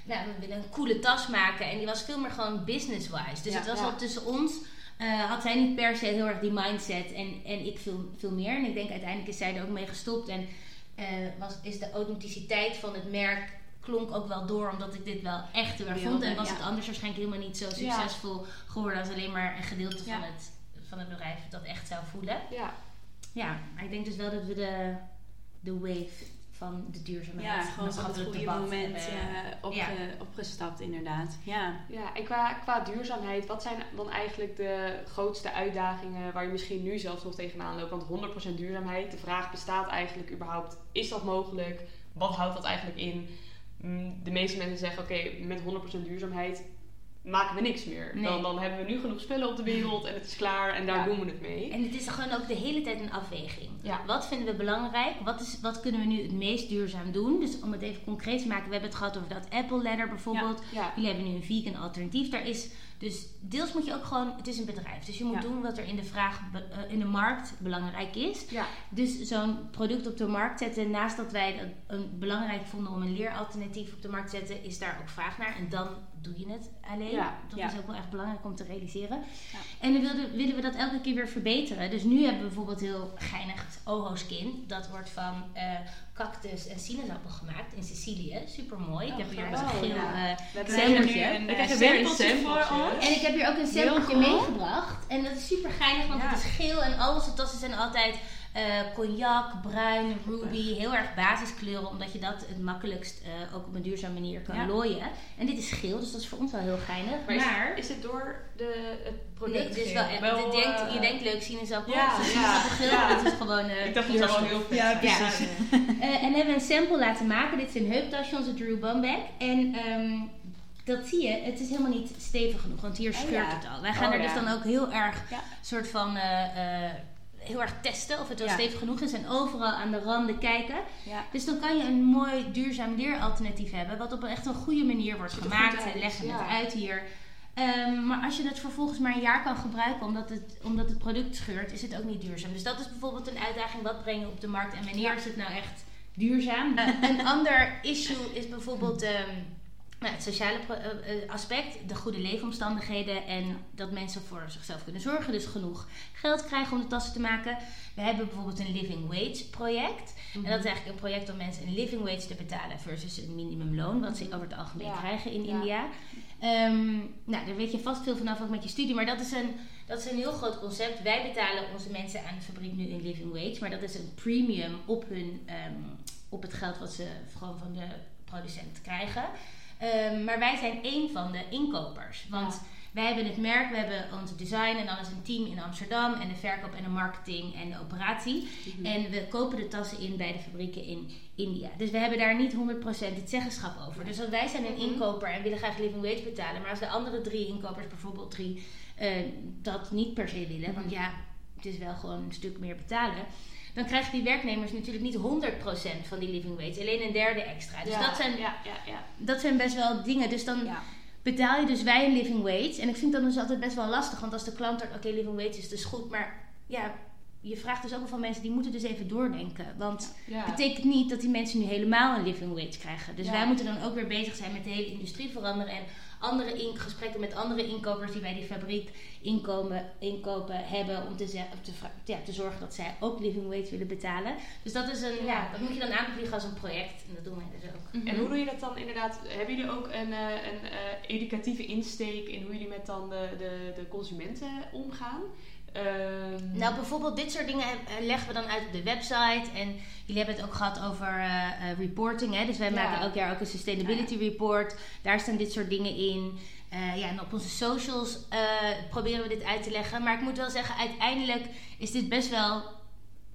nou, we willen een coole tas maken. En die was veel meer gewoon business-wise. Dus Ja, het was ja. al tussen ons. eh, had zij niet per se heel erg die mindset en, en ik veel, veel meer. En ik denk uiteindelijk is zij er ook mee gestopt. En eh, was, is de authenticiteit van het merk klonk ook wel door, omdat ik dit wel echt heel erg vond. En was ja. het anders waarschijnlijk helemaal niet zo succesvol geworden als alleen maar een gedeelte van, het, van het bedrijf dat echt zou voelen. Ja, Ja, maar ik denk dus wel dat we de, de wave van de duurzaamheid, Ja, gewoon op het goede debat moment eh, op, ja. opgestapt, inderdaad. Ja. ja. en qua, qua duurzaamheid, wat zijn dan eigenlijk de grootste uitdagingen waar je misschien nu zelfs nog tegenaan loopt? Want 100% duurzaamheid, de vraag bestaat eigenlijk überhaupt, is dat mogelijk? Wat houdt dat eigenlijk in? Mm, De meeste mensen zeggen, oké, met 100% duurzaamheid maken we niks meer. Nee. Dan, dan hebben we nu genoeg spullen op de wereld en het is klaar en daar Ja. doen we het mee. En het is gewoon ook de hele tijd een afweging. Ja. Wat vinden we belangrijk? Wat, is, wat kunnen we nu het meest duurzaam doen? Dus om het even concreet te maken, we hebben het gehad over dat Apple Ladder bijvoorbeeld. Ja, Jullie hebben nu een vegan alternatief. Daar is dus deels moet je ook gewoon, het is een bedrijf. Dus je moet doen wat er in de vraag, eh, in de markt belangrijk is. Dus zo'n product op de markt zetten, naast dat wij het een belangrijk vonden om een leeralternatief op de markt te zetten, is daar ook vraag naar. En dan doe je het alleen. Ja, dat ja. is ook wel echt belangrijk om te realiseren. Ja. En dan wilden, willen we dat elke keer weer verbeteren. Dus nu hebben we bijvoorbeeld heel geinig het Oho Skin. Dat wordt van eh, cactus en sinaasappel gemaakt in Sicilië. Super mooi. ik Oh, heb hier een geel een We eh, krijgen weer een voor ons. en ik heb hier ook een cool. meegebracht. En dat is super geinig, want Ja. het is geel en al onze tassen zijn altijd eh, cognac, bruin, ruby. Heel erg basiskleuren, omdat je dat het makkelijkst eh, ook op een duurzame manier kan Ja. looien. En dit is geel, dus dat is voor ons wel heel geinig. Maar, Maar, is, is het door de, het product? nee, is wel, echt- Wel, denkt, eh, je denkt leuk sinaasappel. ja, het is ja, sinaasappelgeel, ja. maar het is gewoon eh Ik dacht dat het wel heel vet Ja, zijn. precies. Ja. Eh, en hebben we een sample laten maken. Dit is een heuptasje, onze Drew Bamback. En ehm, Dat zie je, het is helemaal niet stevig genoeg, want hier Oh, scheurt ja. het al. Wij gaan Oh, er dus ja. dan ook heel erg Ja. soort van eh, eh, heel erg testen of het wel Ja. stevig genoeg is en overal aan de randen kijken. Ja. Dus dan kan je een mooi duurzaam leeralternatief hebben, wat op een echt een goede manier wordt gemaakt. We leggen ja. het uit hier. Ehm, maar als je het vervolgens maar een jaar kan gebruiken omdat het, omdat het product scheurt, is het ook niet duurzaam. Dus dat is bijvoorbeeld een uitdaging. Wat breng je op de markt en wanneer is het nou echt duurzaam? Eh, een ander issue is bijvoorbeeld ehm, nou, het sociale eh, eh, aspect, de goede leefomstandigheden en dat mensen voor zichzelf kunnen zorgen. Dus genoeg geld krijgen om de tassen te maken. We hebben bijvoorbeeld een living wage project. En dat is eigenlijk een project om mensen een living wage te betalen versus een minimumloon, wat ze over het algemeen Ja. krijgen in Ja. India. Ehm, nou, daar weet je vast veel vanaf ook met je studie, maar dat is, een, dat is een heel groot concept. Wij betalen onze mensen aan de fabriek nu een living wage, maar dat is een premium op, hun, ehm, op het geld wat ze gewoon van de producent krijgen. Ehm, maar wij zijn één van de inkopers. Want Ja. wij hebben het merk, we hebben ons design en dan is een team in Amsterdam en de verkoop en de marketing en de operatie. Mhm. En we kopen de tassen in bij de fabrieken in India. Dus we hebben daar niet 100% het zeggenschap over. Dus als wij zijn een Mhm. inkoper en willen graag living wage betalen. Maar als de andere drie inkopers, bijvoorbeeld drie, eh, dat niet per se willen. Want Mhm. ja, het is wel gewoon een stuk meer betalen. Dan krijgen die werknemers natuurlijk niet 100% van die living wage. Alleen een derde extra. Dus Ja, dat, zijn, Ja, ja, ja. dat zijn best wel dingen. Dus dan betaal je dus wij een living wage. En ik vind dat dus altijd best wel lastig. Want als de klant er, oké, living wage is dus goed. Maar ja, je vraagt dus ook wel van mensen, die moeten dus even doordenken. Want ja. het betekent niet dat die mensen nu helemaal een living wage krijgen. Dus Ja. wij moeten dan ook weer bezig zijn met de hele industrie veranderen. En andere in, gesprekken met andere inkopers die bij die fabriek inkomen, inkopen hebben. Om te, te, ja, te zorgen dat zij ook living wage willen betalen. Dus dat is een, ja, dat moet je dan aanvliegen als een project. En dat doen wij dus ook. Mhm. En hoe doe je dat dan inderdaad? Hebben jullie ook een, eh, een eh, educatieve insteek in hoe jullie met dan de, de, de consumenten omgaan? Ehm, Nou, bijvoorbeeld dit soort dingen eh, leggen we dan uit op de website. En jullie hebben het ook gehad over eh, eh, reporting. Hè? Dus wij Ja. maken elk jaar ook een sustainability report. Daar staan dit soort dingen in. Eh, ja, en op onze socials eh, proberen we dit uit te leggen. Maar ik moet wel zeggen, uiteindelijk is dit best wel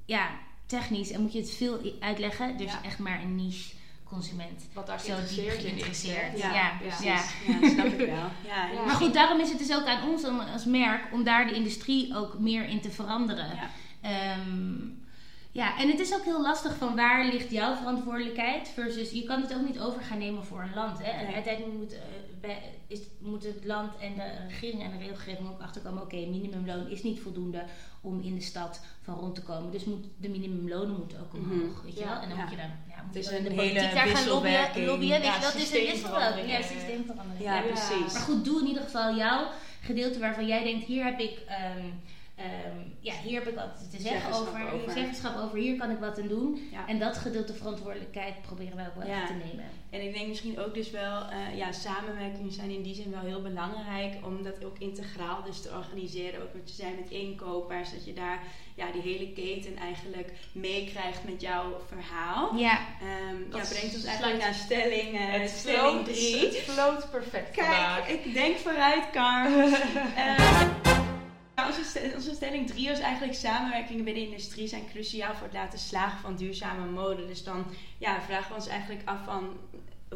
ja, technisch. En moet je het veel uitleggen. Dus Ja. echt maar een niche consument. wat daar zo diep geïnteresseerd in is. hè? Ja, precies. ja. Ja, snap ik wel. Ja, Ja. Maar goed, daarom is het dus ook aan ons om, als merk om daar de industrie ook meer in te veranderen. Ja. Ehm, ja, en het is ook heel lastig van waar ligt jouw verantwoordelijkheid versus je kan het ook niet over gaan nemen voor een land. Hè? Nee. uiteindelijk moet, eh, is, moet het land en de regering en de regelgeving ook achterkomen: oké, minimumloon is niet voldoende om in de stad van rond te komen. Dus moet, de minimumlonen moeten ook omhoog. Mhm. Weet je Ja. wel? En dan Ja. moet je dan ja, moet Het je is dan in een de hele politiek daar gaan lobbyen. weet Ja, je, dat is een systeemverandering, wisselwerking. Ja, systeemverandering. Ja, Ja. precies. Maar goed, doe in ieder geval jouw gedeelte waarvan jij denkt: hier heb ik, ehm, ehm, ja, hier heb ik wat te zeggen over, over. zeggenschap over, hier kan ik wat aan doen. Ja. En dat gedeelte verantwoordelijkheid proberen wij ook wel Ja. echt te nemen. En ik denk misschien ook dus wel, eh, ja, samenwerkingen zijn in die zin wel heel belangrijk om dat ook integraal dus te organiseren. Ook wat je zei met inkopers, dat je daar ja, die hele keten eigenlijk meekrijgt met jouw verhaal. Ja, Ehm Dat ja, brengt ons eigenlijk naar stelling, eh, Het stelling floot, 3. het floot perfect vandaag. Kijk, ik denk vooruit, Carm. Eh, onze, onze stelling 3 was eigenlijk samenwerkingen binnen de industrie zijn cruciaal voor het laten slagen van duurzame mode. Dus dan ja, vragen we ons eigenlijk af van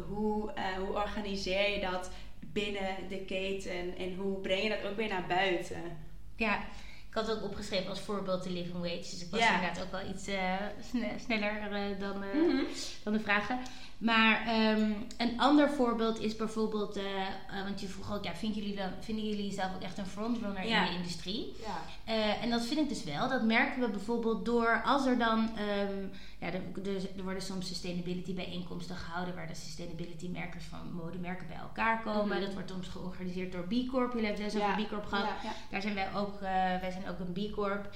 hoe, eh, hoe organiseer je dat binnen de keten en hoe breng je dat ook weer naar buiten? ja. Ik had het ook opgeschreven als voorbeeld de living wage. Dus ik was Ja. inderdaad ook wel iets eh, sne- sneller eh, dan, Mhm. dan de vragen. Maar ehm, een ander voorbeeld is bijvoorbeeld, eh, eh, want je vroeg ook, ja, vinden jullie, dan, vinden jullie jezelf ook echt een frontrunner Ja. in de industrie? Ja. Eh, en dat vind ik dus wel. Dat merken we bijvoorbeeld door als er dan. ehm, ja, er, er, worden soms sustainability bijeenkomsten gehouden. waar de sustainability merkers van modemerken bij elkaar komen. Mhm. Dat wordt soms georganiseerd door B Corp. Jullie hebben Ja. over B Corp gehad. Ja. Daar zijn wij ook, wij zijn ook een B Corp.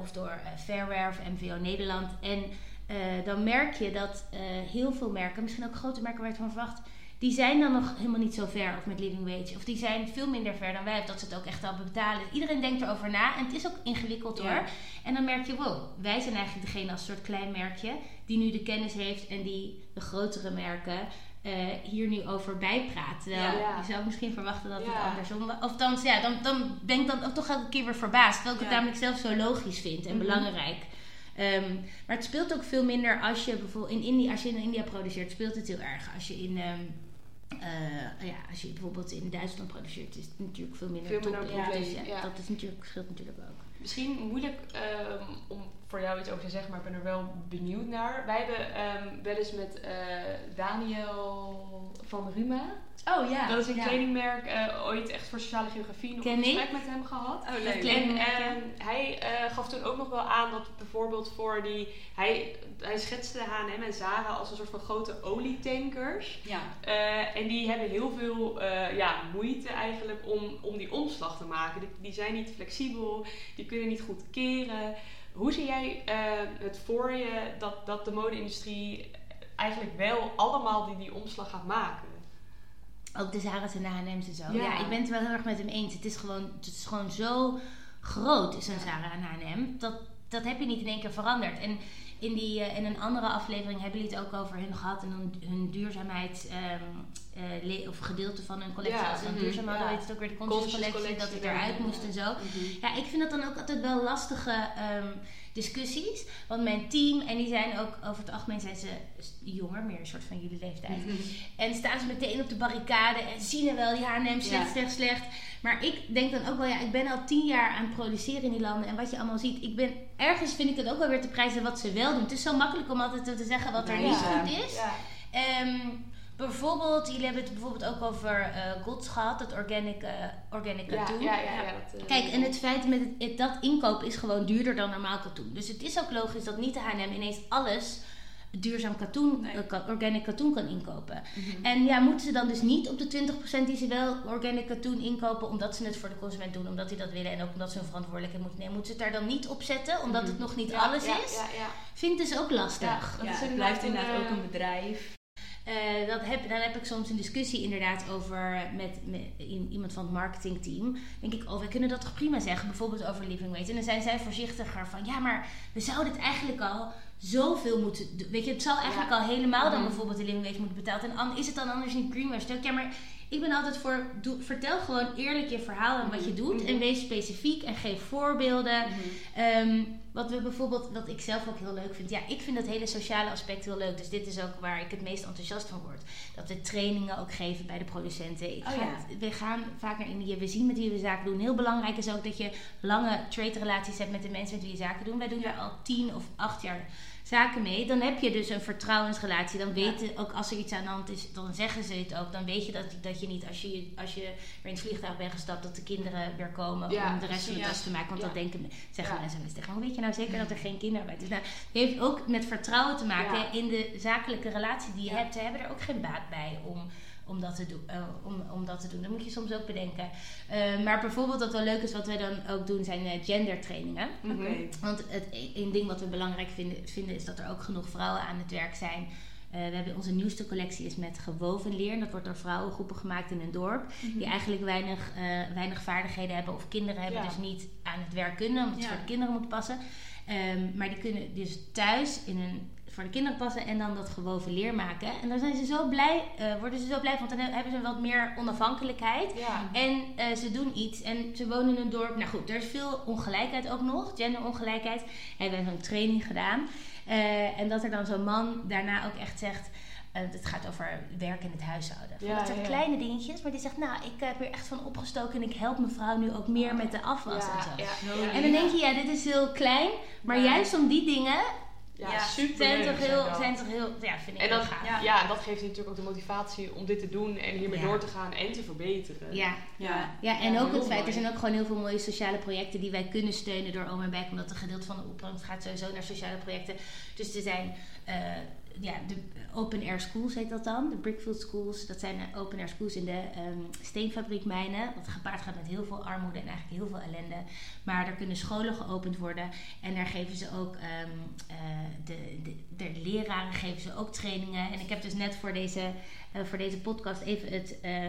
of door Fairware of MVO Nederland. En eh, dan merk je dat eh, heel veel merken, misschien ook grote merken waar je het van verwacht. Die zijn dan nog helemaal niet zo ver of met living wage. Of die zijn veel minder ver dan wij. Of dat ze het ook echt al betalen. Iedereen denkt erover na. En het is ook ingewikkeld Ja. hoor. En dan merk je, wow, wij zijn eigenlijk degene als soort klein merkje. Die nu de kennis heeft en die de grotere merken eh, hier nu over bijpraat. Terwijl Ja, ja. je zou misschien verwachten dat het andersom was. Of dan, ja, dan, dan ben ik dan ook toch elke keer weer verbaasd. Terwijl ik het namelijk zelf zo logisch vind en Mhm. belangrijk. Ehm, maar het speelt ook veel minder als je bijvoorbeeld in India, als je in India produceert, speelt het heel erg. Als je in, ehm, eh, ja, als je bijvoorbeeld in Duitsland produceert, is het natuurlijk veel minder Veel top. minder Ja, dus ja, ja. Dat is natuurlijk, scheelt natuurlijk ook. Misschien moeilijk ehm, om voor jou iets over te zeggen, maar ik ben er wel benieuwd naar. Wij hebben ehm, wel eens met eh, Daniel van Ruma, Oh ja. dat is een ja. kledingmerk, eh, ooit echt voor sociale geografie, nog Ken een ik. gesprek met hem gehad. Oh, leuk. klinkt- En ehm, hij eh, gaf toen ook nog wel aan dat bijvoorbeeld voor die... Hij, hij schetste H&M en Zara als een soort van grote olietankers. Ja. En die hebben heel veel ja, moeite eigenlijk om, om die omslag te maken. Die, die zijn niet flexibel, die kunnen niet goed keren. Hoe zie jij eh, het voor je dat, dat de mode-industrie eigenlijk wel allemaal die, die omslag gaat maken? Ook de Zara's en de H&M's en zo. Ja. Ja. ik ben het wel heel erg met hem eens. Het is gewoon, het is gewoon zo groot, zo'n. Zara en H&M. Dat, dat heb je niet in één keer veranderd. En in, die, eh, in een andere aflevering hebben jullie het ook over hun gehad en hun, hun duurzaamheid, ehm, eh, of gedeelte van hun collectie. Ja, Als ze dan mhm, duurzaam hadden, ja. het ook weer de conscious, Conscious collectie, dat het eruit ja. moest en zo. Mhm. Ja, ik vind dat dan ook altijd wel lastige ehm, discussies. Want mijn team, en die zijn ook over het algemeen zijn ze jonger, meer een soort van jullie leeftijd. Mhm. En staan ze meteen op de barricade en zien er wel, ja, neem slecht, Ja. slecht, slecht. Maar ik denk dan ook wel, ja, ik ben al tien jaar aan het produceren in die landen. En wat je allemaal ziet, ik ben, ergens vind ik het ook wel weer te prijzen wat ze wel doen. Het is zo makkelijk om altijd te zeggen wat er Ja. niet goed is. Ja. Bijvoorbeeld, jullie hebben het bijvoorbeeld ook over eh Gods gehad, dat organic, eh organic Ja, katoen. ja, ja, ja, dat, eh, Kijk, en het feit met het, het- dat inkopen is gewoon duurder dan normaal katoen. Dus het is ook logisch dat niet de H&M ineens alles duurzaam katoen, Nee. eh, organic katoen kan inkopen. Mhm. En ja, moeten ze dan dus niet op de 20% die ze wel organic katoen inkopen, omdat ze het voor de consument doen, omdat die dat willen en ook omdat ze hun verantwoordelijkheid moeten nemen, moeten ze het daar dan niet op zetten, omdat het nog niet Ja, alles ja, is? Ja, ja. Vind ik dus ook lastig. Dat het blijft inderdaad eh, ook een bedrijf. Eh, dat heb, dan heb ik soms een discussie inderdaad over met, iemand van het marketingteam. denk ik, oh, wij kunnen dat toch prima zeggen, bijvoorbeeld over living wage. En dan zijn zij voorzichtiger van, ja, maar we zouden het eigenlijk al zoveel moeten doen. Weet je, het zal eigenlijk Ja. al helemaal dan Mhm. bijvoorbeeld de living wage moeten betaald. En is het dan anders niet greenwash? Ja, maar ik ben altijd voor, doe, vertel gewoon eerlijk je verhaal en wat je doet. Mhm. En wees specifiek en geef voorbeelden. Mhm. Ehm, wat we bijvoorbeeld, wat ik zelf ook heel leuk vind. Ja, ik vind dat hele sociale aspect heel leuk. Dus dit is ook waar ik het meest enthousiast van word. Dat we trainingen ook geven bij de producenten. Ik Oh ga, ja. We gaan vaak naar Indië. We zien met wie we zaken doen. Heel belangrijk is ook dat je lange trade relaties hebt met de mensen met wie je zaken doen. Wij doen daar al tien of acht jaar zaken mee. Dan heb je dus een vertrouwensrelatie. Dan Ja. weten ook als er iets aan de hand is, dan zeggen ze het ook. Dan weet je dat, dat je niet als je, als je weer in het vliegtuig bent gestapt, dat de kinderen weer komen Ja, om de rest van de tas te maken. Want Ja. dat denken, zeggen Ja. mensen tegen. Hoe weet je nou zeker dat er geen kinderarbeid is? Nou, het heeft ook met vertrouwen te maken Ja. in de zakelijke relatie die je Ja. hebt. Ze hebben er ook geen baat bij om, om, dat, te doen, eh, om, om dat te doen. Dat moet je soms ook bedenken. Eh, maar bijvoorbeeld wat wel leuk is, wat wij dan ook doen, zijn eh, gendertrainingen. Oké. Want het een ding wat we belangrijk vinden, vinden is dat er ook genoeg vrouwen aan het werk zijn. Eh, we hebben onze nieuwste collectie is met gewoven leer. En dat wordt door vrouwengroepen gemaakt in een dorp. Mhm. Die eigenlijk weinig, eh, weinig vaardigheden hebben of kinderen hebben. Ja. Dus niet aan het werk kunnen, omdat het Ja. voor de kinderen moet passen. Ehm, maar die kunnen dus thuis in een, voor de kinderen passen en dan dat gewoven leer maken. En daar zijn ze zo blij, eh, worden ze zo blij van. Want dan hebben ze wat meer onafhankelijkheid. Ja. En eh, ze doen iets en ze wonen in een dorp. Nou goed, er is veel ongelijkheid ook nog, genderongelijkheid. En we hebben een training gedaan. Eh, en dat er dan zo'n man daarna ook echt zegt... het gaat over werk in het huishouden. Ja, dat soort ja, ja. kleine dingetjes. Maar die zegt, nou, ik heb er echt van opgestoken... en ik help mevrouw nu ook meer met de afwas en zo. En dan denk je, ja, dit is heel klein. Maar juist om die dingen Ja, Ja, super zijn leuk toch heel, dat. zijn toch heel, ja, vind ik En gaaf. Ja. ja. dat geeft natuurlijk ook de motivatie om dit te doen en hiermee Ja. door te gaan en te verbeteren. Ja, Ja. Ja, en Ja, ook het feit, er zijn ook gewoon heel veel mooie sociale projecten die wij kunnen steunen door Oom en Back, omdat een gedeelte van de opbrengst gaat sowieso naar sociale projecten. Dus er zijn eh, ja, de open air schools heet dat dan, de Brickfield schools. Dat zijn open air schools in de ehm, steenfabriekmijnen, wat gepaard gaat met heel veel armoede en eigenlijk heel veel ellende. Maar er kunnen scholen geopend worden en daar geven ze ook, ehm, eh, de, de, leraren geven ze ook trainingen. En ik heb dus net voor deze, eh, voor deze podcast even het... eh,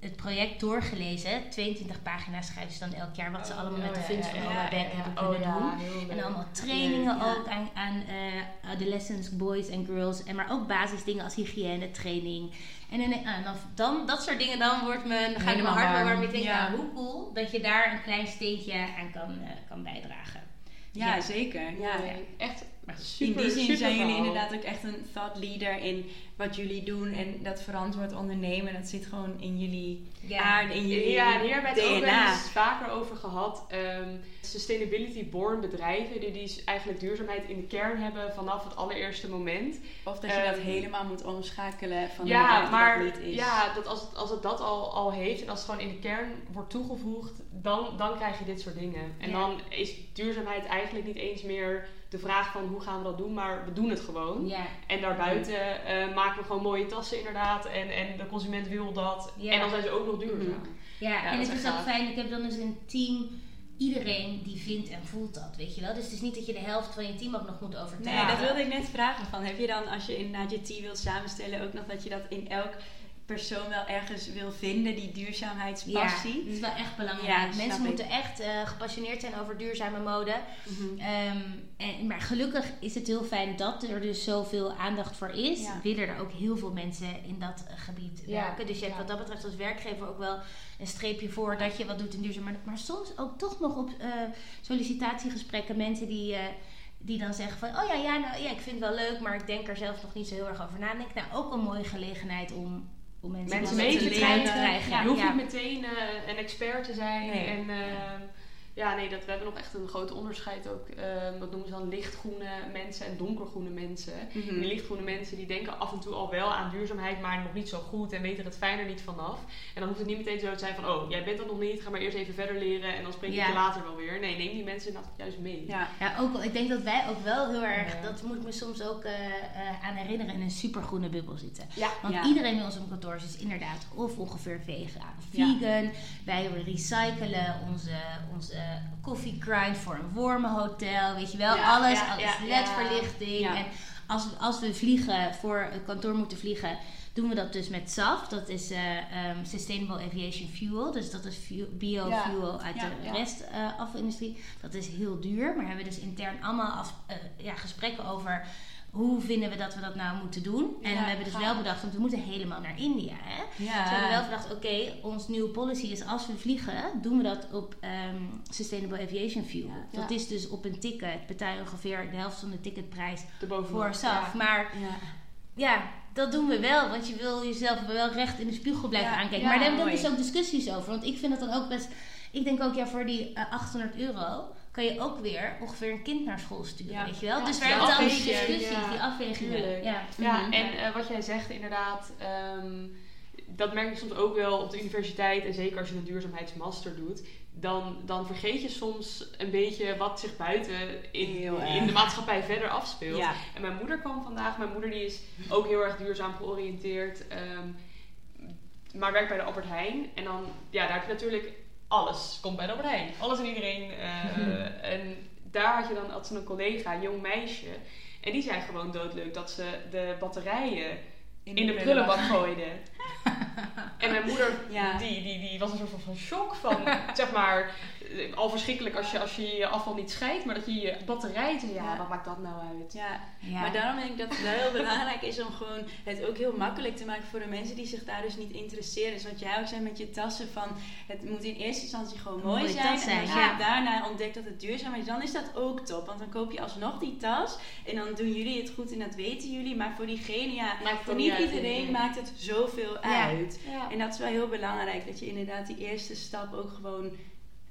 het project doorgelezen. 22 pagina's schrijven ze dan elk jaar wat ze Oh, allemaal ja, met de ja, funds ja, van ja, ja, Beck ja. hebben Oh, kunnen ja, doen. En allemaal trainingen ja. ook aan, aan eh, adolescents, boys en girls. En maar ook basisdingen als hygiëne, training. En, dan, en dan, dan dat soort dingen, dan wordt mijn, dan gaat mijn Helemaal hart wel warm. warm. Ik denk, Ja. nou, hoe cool dat je daar een klein steentje aan kan, eh, kan bijdragen. Ja, Ja. zeker. Ja. Echt Echt super, in die zin zijn jullie inderdaad ook echt een thought leader in wat jullie doen. En dat verantwoord ondernemen, dat zit gewoon in jullie Ja. aard, in jullie Ja, hier hebben we het ook wel DNA. eens vaker over gehad. Ehm, sustainability born bedrijven die, die eigenlijk duurzaamheid in de kern hebben vanaf het allereerste moment. Of dat je dat Ehm, helemaal moet omschakelen van ja, maar niet is. ja, dat als, het, als het dat al, al heeft en als het gewoon in de kern wordt toegevoegd, dan, dan krijg je dit soort dingen. En Ja. dan is duurzaamheid eigenlijk niet eens meer de vraag van hoe gaan we dat doen, maar we doen het gewoon. Ja. En daarbuiten eh, maken we gewoon mooie tassen inderdaad en, en de consument wil dat. Ja. En dan zijn ze ook nog duurzaam. Mhm. Ja, Ja, en het is ook gaaf. fijn. Ik heb dan dus een team. Iedereen die vindt en voelt dat, weet je wel. Dus het is niet dat je de helft van je team ook nog moet Nee, overtuigen. dat wilde ik net vragen. Van, heb je dan, als je inderdaad je team wilt samenstellen, ook nog dat je dat in elk persoon wel ergens wil vinden, die duurzaamheidspassie? Ja, dat is wel echt belangrijk. Ja, Mensen moeten echt eh, gepassioneerd zijn over duurzame mode. Mhm. Ehm, en, maar gelukkig is het heel fijn dat er dus zoveel aandacht voor is. Ja. Willen er ook heel veel mensen in dat eh, gebied Ja. werken. Dus je hebt Ja. wat dat betreft als werkgever ook wel een streepje voor dat je wat doet in duurzaam. Maar, maar soms ook toch nog op eh, sollicitatiegesprekken mensen die... die dan zeggen van, oh ja, ja, nou, ja, ik vind het wel leuk, maar ik denk er zelf nog niet zo heel erg over na. Dan denk nou, ook een mooie gelegenheid om, om mensen, Mensen mee te de trein krijgen. krijgen. je hoeft ja. niet meteen eh, een expert te zijn. Nee. En ehm, ja, nee, dat, we hebben nog echt een groot onderscheid ook. ehm, dat noemen ze dan lichtgroene mensen en donkergroene mensen. Mhm. Die lichtgroene mensen die denken af en toe al wel aan duurzaamheid, maar nog niet zo goed en weten er het fijn er niet vanaf. En dan hoeft het niet meteen zo te zijn van, oh, jij bent dat nog niet, ga maar eerst even verder leren en dan spreek Ja. je later wel weer. Nee, neem die mensen inderdaad juist mee. Ja. Ja, ook wel. Ik denk dat wij ook wel heel erg, Ja. dat moet ik me soms ook eh, eh, aan herinneren, in een supergroene bubbel zitten. Ja. Want iedereen bij ons kantoor is inderdaad of ongeveer vegan vegan. Wij recyclen onze, onze koffie grind voor een wormenhotel. Weet je wel, Ja, alles. ja, alles LED-verlichting. En als, we- als we vliegen, voor het kantoor moeten vliegen, doen we dat dus met SAF. Dat is eh, ehm, Sustainable Aviation Fuel. Dus dat is fuel- biofuel uit de restafvalindustrie. dat is heel duur. Maar hebben we dus intern allemaal af, eh, ja, gesprekken over hoe vinden we dat we dat nou moeten doen. En Ja, we hebben dus gaaf. wel bedacht, want we moeten helemaal naar India. Hè? Dus we hebben wel bedacht, oké, ons nieuwe policy is als we vliegen, doen we dat op ehm, Sustainable Aviation Fuel. Ja. Dat is dus op een ticket, betaal je ongeveer de helft van de ticketprijs voor SAF. Maar Ja. ja, dat doen we wel, want je wil jezelf wel recht in de spiegel blijven aankijken. maar daar hebben we dus ook discussies over. Want ik vind het dan ook best. Ik denk ook, ja, voor die eh, 800 euro kan je ook weer ongeveer een kind naar school sturen, Ja. weet je wel? Ja, dus ver wel dan die ja. die afwegingen. Ja. Ja, en eh, wat jij zegt inderdaad, ehm, dat merk je soms ook wel op de universiteit. En zeker als je een duurzaamheidsmaster doet. Dan, dan vergeet je soms een beetje wat zich buiten in, in de maatschappij verder afspeelt. Ja. En mijn moeder kwam vandaag. Mijn moeder die is ook heel erg duurzaam georiënteerd. ehm, maar werkt bij de Albert Heijn. En dan, ja, daar heb je natuurlijk alles. Komt bij de Albert Heijn. Alles en iedereen. eh, en daar had je dan ze een collega, een jong meisje. En die zei gewoon doodleuk dat ze de batterijen in de prullenbak gooide. en mijn moeder, Ja. die, die, die was een soort van shock van, zeg maar, eh, al verschrikkelijk als je, als je je afval niet scheidt, maar dat je je batterij, ja, Ja. wat maakt dat nou uit? Ja, Ja. maar daarom denk ik dat het wel heel belangrijk is om gewoon het ook heel makkelijk te maken voor de mensen die zich daar dus niet interesseren. Dus wat jij ook zei met je tassen van het moet in eerste instantie gewoon mooi zijn. en als ja. je daarna ontdekt dat het duurzaam is, dan is dat ook top. Want dan koop je alsnog die tas en dan doen jullie het goed en dat weten jullie. Maar voor diegene, ja, Maakt het voor niet iedereen maakt het zoveel Uit. Ja. En dat is wel heel belangrijk, dat je inderdaad die eerste stap ook gewoon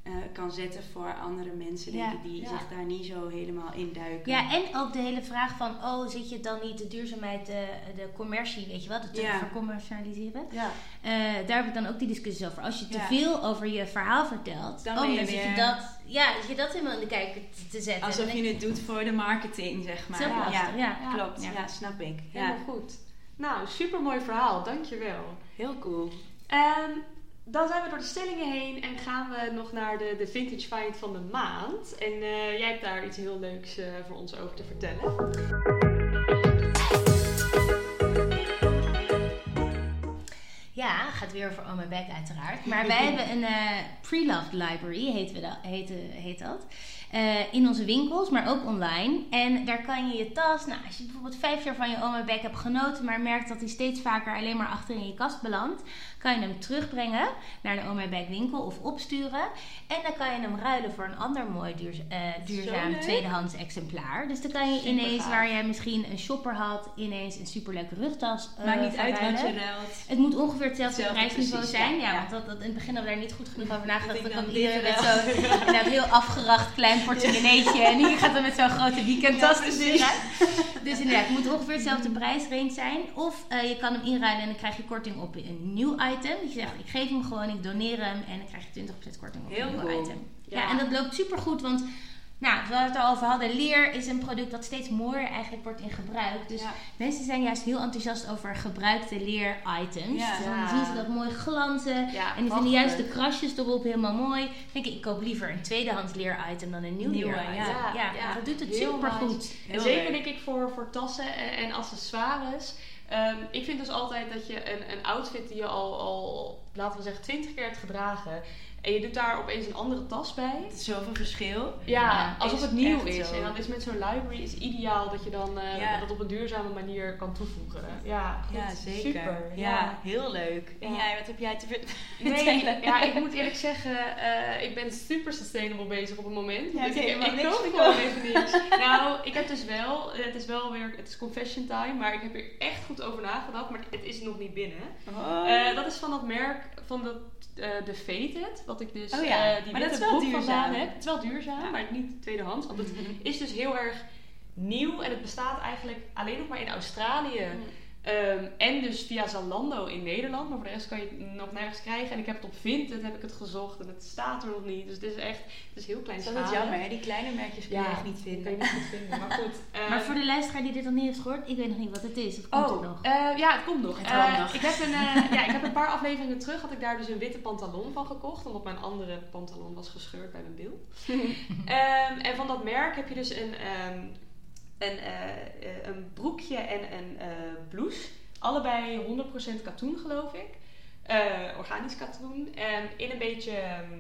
eh, kan zetten voor andere mensen, denk Ja. ik, die Ja. zich daar niet zo helemaal in duiken. Ja, en ook de hele vraag van, oh, zit je dan niet de duurzaamheid, de, de commercie, weet je wel, te Ja. vercommercialiseren? Ja. Eh, daar heb ik dan ook die discussies over. Als je te Ja. veel over je verhaal vertelt, Dan oh, je dan zit je weer- dat, ja, zit je dat helemaal in de kijker te, te zetten. Alsof je het doet voor de marketing, zeg maar. Zo ja, klopt. Ja. Ja, snap ik. Ja, Helemaal goed. Nou, super mooi verhaal, dankjewel. heel cool. Ehm, dan zijn we door de stellingen heen en gaan we nog naar de, de Vintage Find van de maand. En eh, jij hebt daar iets heel leuks eh, voor ons over te vertellen. Ja, gaat weer over Oh My Back uiteraard. Maar wij hebben een eh, pre-loved library, heet, we dat, heet, heet dat. Eh, in onze winkels, maar ook online. En daar kan je je tas, nou, als je bijvoorbeeld vijf jaar van je Back hebt genoten, maar merkt dat hij steeds vaker alleen maar achter in je kast belandt, kan je hem terugbrengen naar de Back winkel of opsturen. En dan kan je hem ruilen voor een ander mooi duurz- eh, duurzaam tweedehands exemplaar. Dus dan kan je Super ineens, gaaf. waar jij misschien een shopper had, ineens een superleuke rugtas eh, Maakt niet uit wat je ruilt. Het moet ongeveer hetzelfde, prijsniveau zijn. ja, Ja, ja. want dat, dat, in het begin hadden we daar niet goed genoeg over nagedacht. Dan iedereen met zo'n inderdaad heel afgeracht klein portemonneetje. En hier gaat dan met zo'n grote weekendtas dus. Dus inderdaad, het moet ongeveer hetzelfde prijsrange zijn. Of eh, je kan hem inruilen en dan krijg je korting op een nieuw item. Dus je zegt, ik geef hem gewoon, ik doneer hem. En dan krijg je 20% korting op Heel een nieuw cool. item. Ja. Ja. en dat loopt super goed, want... Nou, we het al over hadden. Leer is een product dat steeds mooier eigenlijk wordt in gebruik. Dus Ja. Mensen zijn juist heel enthousiast over gebruikte leer-items. Ja. Dus dan zien ze dat mooi glanzen. Ja, en die vinden juist de krasjes erop helemaal mooi. Dan denk ik, ik koop liever een tweedehands leer-item dan een nieuw Nieuwe, leer-item. ja. Ja, Ja, ja, dat doet het super goed. En zeker denk ik voor, voor tassen en, en accessoires. Ehm, ik vind dus altijd dat je een, een outfit die je al, al, laten we zeggen, 20 keer hebt gedragen. En je doet daar opeens een andere tas bij. Zoveel verschil. Ja, Ja, alsof het nieuw is. zo. En dan is met zo'n library is ideaal dat je dan eh, Ja. dat op een duurzame manier kan toevoegen. Ja, goed. Ja, zeker. Super. Ja, heel leuk. En jij, wat heb jij te ver- Nee, vertellen? ja, ik moet eerlijk zeggen, eh, ik ben super sustainable bezig op het moment. Ja, Dus ik, ik koop gewoon even niks. nou, ik heb dus wel, het is wel weer, het is confession time, maar ik heb er echt goed over nagedacht, maar het is nog niet binnen. Oh. Eh, dat is van dat merk, van dat, de Fated, wat ik dus Oh ja, eh, die maar dat witte is wel broek duurzaam. vandaan heb. Het is wel duurzaam, Ja. maar niet tweedehands, want het is dus heel erg nieuw en het bestaat eigenlijk alleen nog maar in Australië. Ehm, en dus via Zalando in Nederland. Maar voor de rest kan je het nog nergens krijgen. En ik heb het op Vinted heb ik het gezocht. En het staat er nog niet. Dus het is echt het is heel klein Dat is jammer, hè? Die kleine merkjes kun je Ja, echt niet Dat kan je vinden. niet goed vinden. Maar goed. ehm, Maar voor de luisteraar die dit nog niet heeft gehoord, ik weet nog niet wat het is. Of komt het Oh, nog? eh, ja, het komt nog. Het Eh, nog. Ik, heb een, eh, ja, ik heb een paar afleveringen terug had ik daar dus een witte pantalon van gekocht. Omdat mijn andere pantalon was gescheurd bij mijn bil. Ehm, en van dat merk heb je dus een, ehm, een, eh, eh, een broekje en een eh, blouse. Allebei 100% katoen geloof ik. Organisch katoen. En in een beetje... ehm,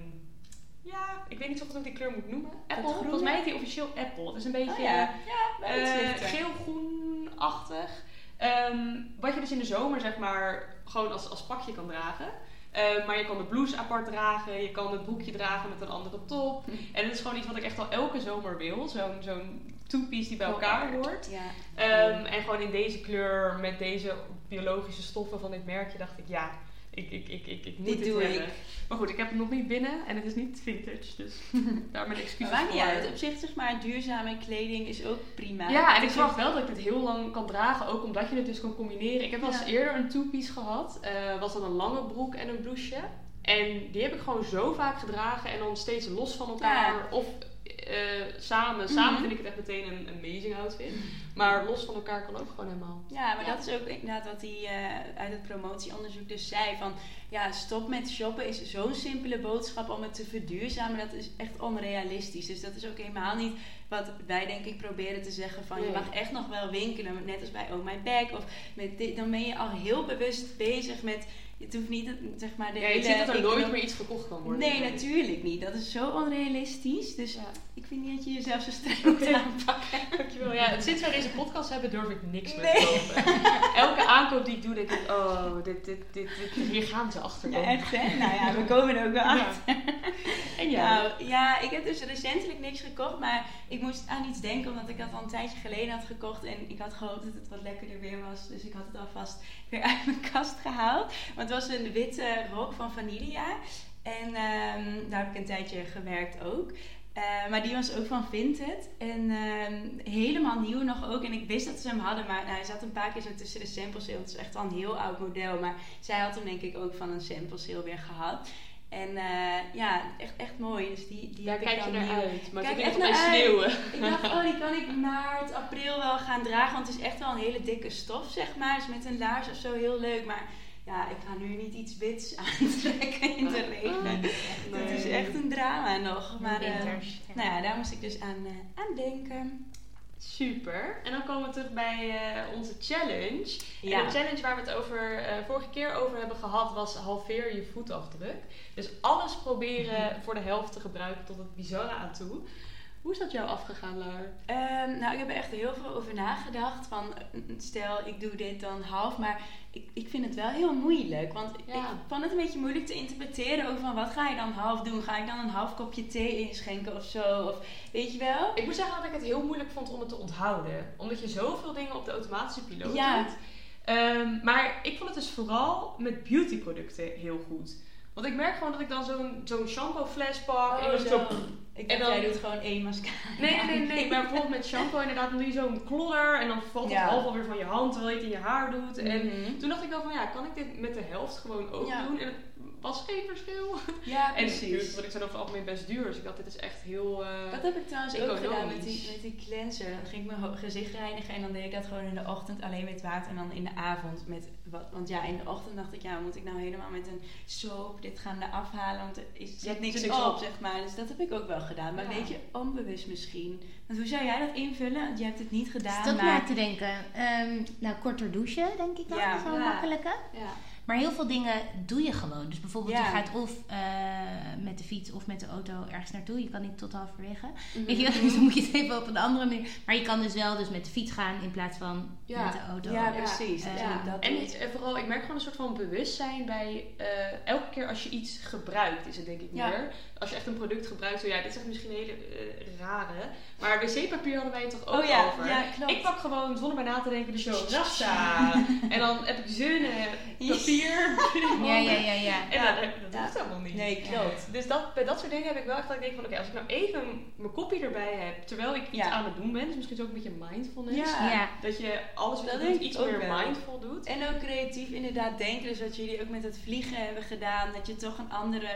ja, ik weet niet hoe ik die kleur moet noemen. Apple. Volgens mij heet die officieel Apple. Het is een beetje... Oh ja, ja Eh, lichter. geel-groen-achtig. Ehm, wat je dus in de zomer zeg maar gewoon als, als pakje kan dragen. Eh, maar je kan de blouse apart dragen, je kan het broekje dragen met een andere top. Hm. En dat is gewoon iets wat ik echt al elke zomer wil. Zo'n zo'n two-piece die bij elkaar hoort. Ja. Ehm, en gewoon in deze kleur, met deze biologische stoffen van dit merkje, dacht ik ja, ik, ik, ik, ik, ik moet Dit dit, doe hebben. ik. Maar goed, ik heb het nog niet binnen en het is niet vintage, dus daar mijn Maar excuses maakt niet uit. Op zich, zeg maar, duurzame kleding is ook prima. Ja, en ik verwacht wel dat ik dit heel lang kan dragen, ook omdat je het dus kan combineren. Ik heb wel eens Ja. eerder een two-piece gehad, eh, was dat een lange broek en een blouseje. En die heb ik gewoon zo vaak gedragen en dan steeds los van elkaar. Ja. Of eh, samen. Samen Mhm. vind ik het echt meteen een amazing outfit. Maar los van elkaar kan ook gewoon helemaal. Ja, maar Ja. dat is ook inderdaad wat hij eh, uit het promotieonderzoek dus zei. Van ja, stop met shoppen is zo'n simpele boodschap om het te verduurzamen. Dat is echt onrealistisch. Dus dat is ook helemaal niet wat wij denk ik proberen te zeggen. Van je mag echt nog wel winkelen, net als bij Oh My Bag. Of met dit, dan ben je al heel bewust bezig met... Het hoeft niet, zeg maar, de Ja, hele... je ziet dat er nooit meer iets gekocht kan worden. Nee, natuurlijk niet. Dat is zo onrealistisch. Dus Ja. Ik vind niet dat je jezelf zo streng moet aanpakken. Dankjewel. Ja, sinds wij deze podcast hebben durf ik niks meer Nee. te kopen. Elke aankoop die ik doe, denk ik, oh, dit, dit, dit, dit, hier gaan ze achter Ja, echt hè? Nou ja, we komen er ook wel Ja. achter. En jij? Nou, ja, ik heb dus recentelijk niks gekocht, maar ik moest aan iets denken omdat ik dat al een tijdje geleden had gekocht en ik had gehoopt dat het wat lekkerder weer was. Dus ik had het alvast weer uit mijn kast gehaald. Want het was een witte rok van Vanilla en ehm, daar heb ik een tijdje gewerkt ook. Eh, maar die was ook van Vinted. En ehm, helemaal nieuw nog ook. En ik wist dat ze hem hadden. Maar nou, hij zat een paar keer zo tussen de sample sale. Het is echt al een heel oud model. Maar zij had hem denk ik ook van een sample sale weer gehad. En eh, ja, echt, echt mooi. Dus die, die Daar heb ik kijk je dan naar uit. Maar Kijk echt naar sneeuwen. Ik dacht, oh, die kan ik maart, april wel gaan dragen. Want het is echt wel een hele dikke stof, zeg maar. Dus met een laars of zo heel leuk. Maar ja, ik ga nu niet iets wits aantrekken in de regen. Dat is echt een drama nog. Maar Winters. nou ja, daar moest ik dus aan, eh, aan denken. Super. En dan komen we terug bij eh, onze challenge. Ja. En de challenge waar we het over vorige keer over hebben gehad was halveer je voetafdruk. Dus alles proberen voor de helft te gebruiken tot het bizarre aan toe. Hoe is dat jou afgegaan, Laar? Ehm, nou, ik heb er echt heel veel over nagedacht. Van, stel, ik doe dit dan half. Maar ik, ik vind het wel heel moeilijk. Want Ja. ik vond het een beetje moeilijk te interpreteren. Over van, wat ga je dan half doen? Ga ik dan een half kopje thee inschenken of zo? Of, weet je wel? Ik moet zeggen dat ik het heel moeilijk vond om het te onthouden. Omdat je zoveel dingen op de automatische piloot Ja. doet. Ehm, maar ik vond het dus vooral met beautyproducten heel goed. Want ik merk gewoon dat ik dan zo'n zo'n shampoo fles pak. en dan zo... Ik En dan- jij doet gewoon één mascara. Nee, nee, nee. Maar bijvoorbeeld met shampoo inderdaad, dan doe je zo'n klodder. En dan valt Ja. het half alweer van je hand terwijl je het in je haar doet. En Mhm. toen dacht ik wel van ja, kan ik dit met de helft gewoon ook Ja. doen? En het was geen verschil. Ja, En precies. duur, want ik zijn over het algemeen best duur. Dus ik dacht, dit is echt heel... eh, Dat heb ik trouwens ook gedaan met die, met die cleanser. Dan ging ik mijn gezicht reinigen en dan deed ik dat gewoon in de ochtend alleen met water. En dan in de avond met wat. Want ja, in de ochtend dacht ik, ja, moet ik nou helemaal met een soap dit gaan afhalen? Want er is, zit niks niks op, op. zeg maar. Dus dat heb ik ook wel gedaan. Maar Ja. een beetje onbewust misschien. Want hoe zou jij dat invullen? Want je hebt het niet gedaan. Stel maar... maar te denken. Ehm, nou, korter douchen, denk ik dan. Ja. is wel Ja. makkelijke. ja. Maar heel veel dingen doe je gewoon. Dus bijvoorbeeld, Ja. je gaat of eh, met de fiets of met de auto ergens naartoe. Je kan niet tot halverwege. Weet je wel? Dus dan moet je het even op een andere manier. Maar je kan dus wel dus met de fiets gaan in plaats van Ja. met de auto. Ja, precies. Eh, Ja, je dat en, en vooral, ik merk gewoon een soort van bewustzijn bij eh, elke keer als je iets gebruikt, is het denk ik Ja. meer. Als je echt een product gebruikt, zo ja, dit is echt misschien een hele eh, rare. Maar wc-papier hadden wij het toch ook Oh ja, over. ja, klopt. Ik pak gewoon zonder bij na te denken de show Rasta. en dan heb ik zinnen, papier. Ja, ja, ja, ja. En Ja. dat, dat Ja. hoeft helemaal niet. Nee, klopt. Dus dat, bij dat soort dingen heb ik wel echt dat ik denk van oké, als ik nou even mijn kopje erbij heb, terwijl ik iets Ja. aan het doen ben, dus misschien is ook een beetje mindfulness. Ja. Ja. Dat je alles wat je doet iets meer wel. mindful doet. En ook creatief inderdaad denken. Dus wat jullie ook met het vliegen hebben gedaan. Dat je toch een andere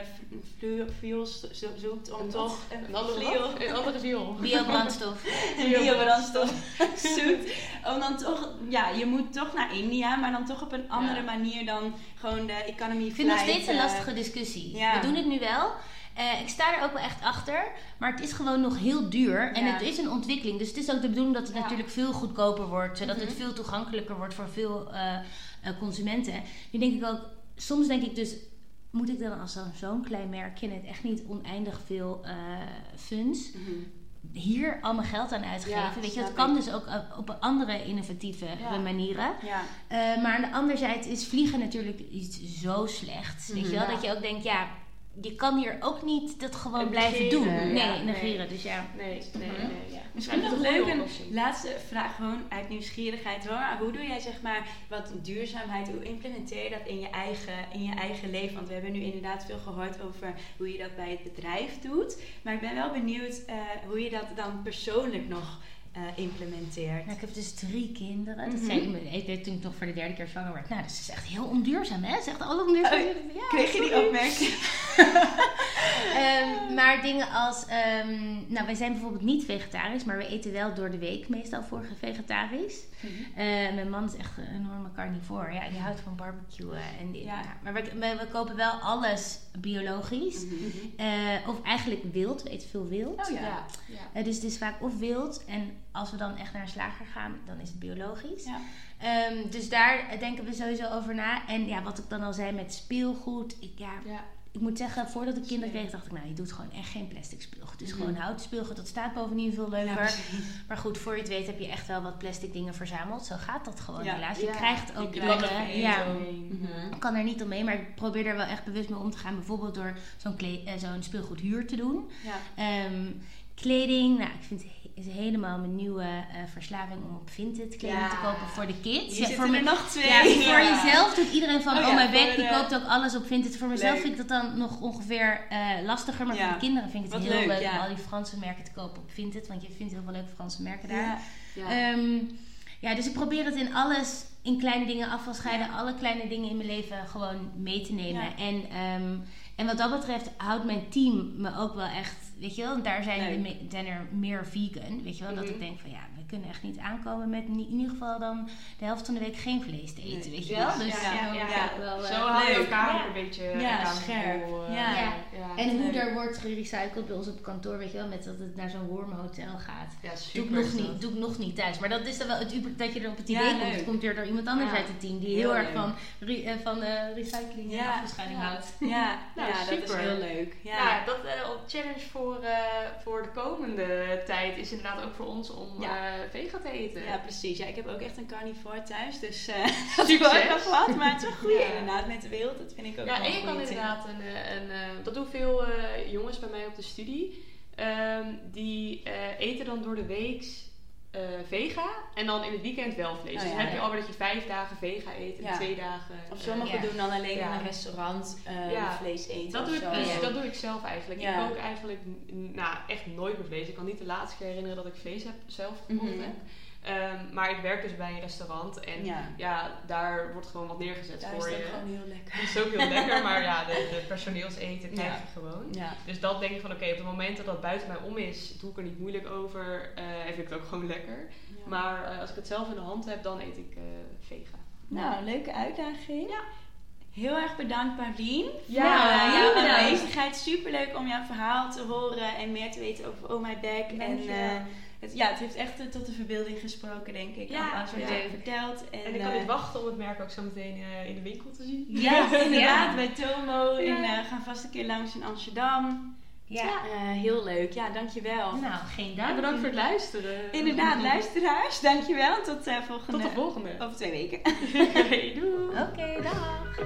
fuel zoekt om Een toch Een andere vliel-? Een andere ziel. Biobrandstof. een biobrandstof zoekt. Om dan toch, ja, je moet toch naar India, maar dan toch op een andere Ja. manier dan gewoon de economy Ik vind het nog steeds een eh, lastige discussie. ja. We doen het nu wel. Eh, ik sta er ook wel echt achter. Maar het is gewoon nog heel duur. En Ja. het is een ontwikkeling. Dus het is ook de bedoeling dat het Ja. natuurlijk veel goedkoper wordt. Zodat het Mhm. veel toegankelijker wordt voor veel eh, consumenten. Nu denk ik ook... Soms denk ik dus... Moet ik dan als zo'n klein merkje... het echt niet oneindig veel eh, funds... Mhm. Hier al mijn geld aan uitgeven? Ja, Weet je, dat kan ik. dus ook op- op andere innovatieve Ja. manieren. Ja, Eh, maar aan de andere zijde is vliegen natuurlijk iets zo slechts. Weet je wel? Ja. Dat je ook denkt, ja, je kan hier ook niet dat gewoon En blijven doen. ja, Nee, nee. negeren. Dus ja. Nee, nee, Mhm. nee. Ja. Misschien Ja, nog leuk een laatste vraag, gewoon uit nieuwsgierigheid hoor. Maar hoe doe jij zeg maar wat duurzaamheid, hoe implementeer je dat in je eigen, in je eigen leven? Want we hebben nu inderdaad veel gehoord over hoe je dat bij het bedrijf doet. Maar ik ben wel benieuwd eh, hoe je dat dan persoonlijk nog eh, implementeert. Nou, ik heb dus drie kinderen. Dat Mhm. zei ik me ik toen ik nog voor de derde keer zwanger werd. Nou, dat is echt heel onduurzaam, hè? Dat is echt alle onduurzaam. Oh, ja, Kreeg je die opmerking? Ehm, maar dingen als, ehm, nou wij zijn bijvoorbeeld niet vegetarisch, maar we eten wel door de week meestal voor vegetarisch. Eh, mijn man is echt een enorme carnivore. Ja, die houdt van barbecue en. Ja. Ja. Maar we, we, we kopen wel alles biologisch. Mhm. Eh, of eigenlijk wild. We eten veel wild. Oh ja. Ja. ja. Eh, dus het is vaak of wild. En als we dan echt naar een slager gaan, dan is het biologisch. Ja. Ehm, dus daar denken we sowieso over na. En ja, wat ik dan al zei met speelgoed. Ik, ja, Ja. Ik moet zeggen, voordat ik kinderen kreeg, dacht ik, nou, je doet gewoon echt geen plastic speelgoed. Het is Mhm. gewoon houten speelgoed. Dat staat bovendien veel leuker. Ja, maar goed, voor je het weet heb je echt wel wat plastic dingen verzameld. Zo gaat dat gewoon Ja. helaas. Je Ja. krijgt ook dingen. Ja. Mhm. Ik kan er niet omheen, maar ik probeer er wel echt bewust mee om te gaan. Bijvoorbeeld door zo'n kle- eh, zo'n speelgoedhuur te doen. Ja. Ehm, kleding, nou, ik vind het he- is helemaal mijn nieuwe eh, verslaving om op Vinted kleding Ja. te kopen voor de kids. Ja, voor er mijn- nog twee. ja, voor jezelf doet iedereen van, Oh oh, mijn bek, die de- koopt ook alles op Vinted. Voor mezelf Leuk. vind ik dat dan nog ongeveer eh, lastiger. Maar voor de kinderen vind ik het Wat heel leuk, om al die Franse merken te kopen op Vinted. Want je vindt heel veel leuke Franse merken daar. Ja. Ja. Ehm, ja, dus ik probeer het in alles, in kleine dingen afvalscheiden, alle kleine dingen in mijn leven gewoon mee te nemen. En, ehm, en wat dat betreft houdt mijn team me ook wel echt, weet je wel, en daar zijn, de me- zijn er meer vegan, weet je wel, dat Mhm. ik denk van ja, we kunnen echt niet aankomen met in ieder geval dan de helft van de week geen vlees te eten, Nee. weet je wel. Dus ja, ja, wel, eh, Zo hou je leuk. elkaar Ja. ook een beetje Ja, scherp. eh, Ja. Ja. ja. gemaakt. En hoe er wordt gerecycled bij ons op kantoor, weet je wel, met dat het naar zo'n wormhotel gaat. Ja, Doe super. ik, nog niet, doe ik nog niet thuis. Maar dat is dan wel het uber- dat je er op het idee Ja, komt. leuk. Komt er door iemand anders Ja. uit het team die Heel heel, erg van, re- eh, van eh, recycling en Ja. houdt. Ja, Nou, ja dat is heel leuk. Ja. Ja, dat eh, op challenge voor, eh, voor de komende tijd is inderdaad ook voor ons om Ja. eh, vega te eten. Ja, precies. Ja, ik heb ook echt een carnivore thuis, dus eh dat is nog wat. Maar het is wel goed Ja. inderdaad met de wild. Dat vind ik ook Ja, wel en je een kan inderdaad een, een, dat doen veel jongens bij mij op de studie. Ehm, die eten dan door de week eh, vega en dan in het weekend wel vlees. Oh, dus dan ja, heb je ja. al weer dat je vijf dagen vega eet en Ja. twee dagen. Of eh, sommigen Ja. doen dan alleen Ja. in een restaurant eh, Ja. vlees eten dat of doe, ik, zo. dus, dat doe ik zelf eigenlijk. Ja. Ik kook eigenlijk nou, echt nooit meer vlees. Ik kan niet de laatste keer herinneren dat ik vlees heb, zelf gekocht Mhm. heb. Ehm, maar ik werk dus bij een restaurant en ja. Ja. daar wordt gewoon wat neergezet Daar is voor je. ook gewoon heel lekker. Het is ook heel lekker, maar ja, de, de personeelseten krijg Ja. je gewoon. Ja. Dus dat denk ik van oké, op het moment dat dat buiten mij om is, doe ik er niet moeilijk over. eh en vind ik het ook gewoon lekker. Maar eh, als ik het zelf in de hand heb, dan eet ik eh, vega. Nou, leuke uitdaging. Ja. Heel erg bedankt, Paulien. Ja, voor eh, jouw aanwezigheid. Superleuk om jouw verhaal te horen en meer te weten over Oh My Back. Dankjewel. eh, het, ja, het heeft echt eh, tot de verbeelding gesproken, denk ik. Ja, alles wat ja. je hebt verteld. En, En ik kan eh, niet wachten om het merk ook zo meteen eh, in de winkel te zien. Ja, inderdaad, Ja. bij Tomo. En eh, gaan vast een keer langs in Amsterdam. Ja. Eh, heel leuk. Ja, dankjewel. Nou, geen En dank. bedankt voor het luisteren. Inderdaad, luisteraars. Dankjewel. Tot eh, volgende... Tot de volgende. Over twee weken. Oké, doei. Oké, dag.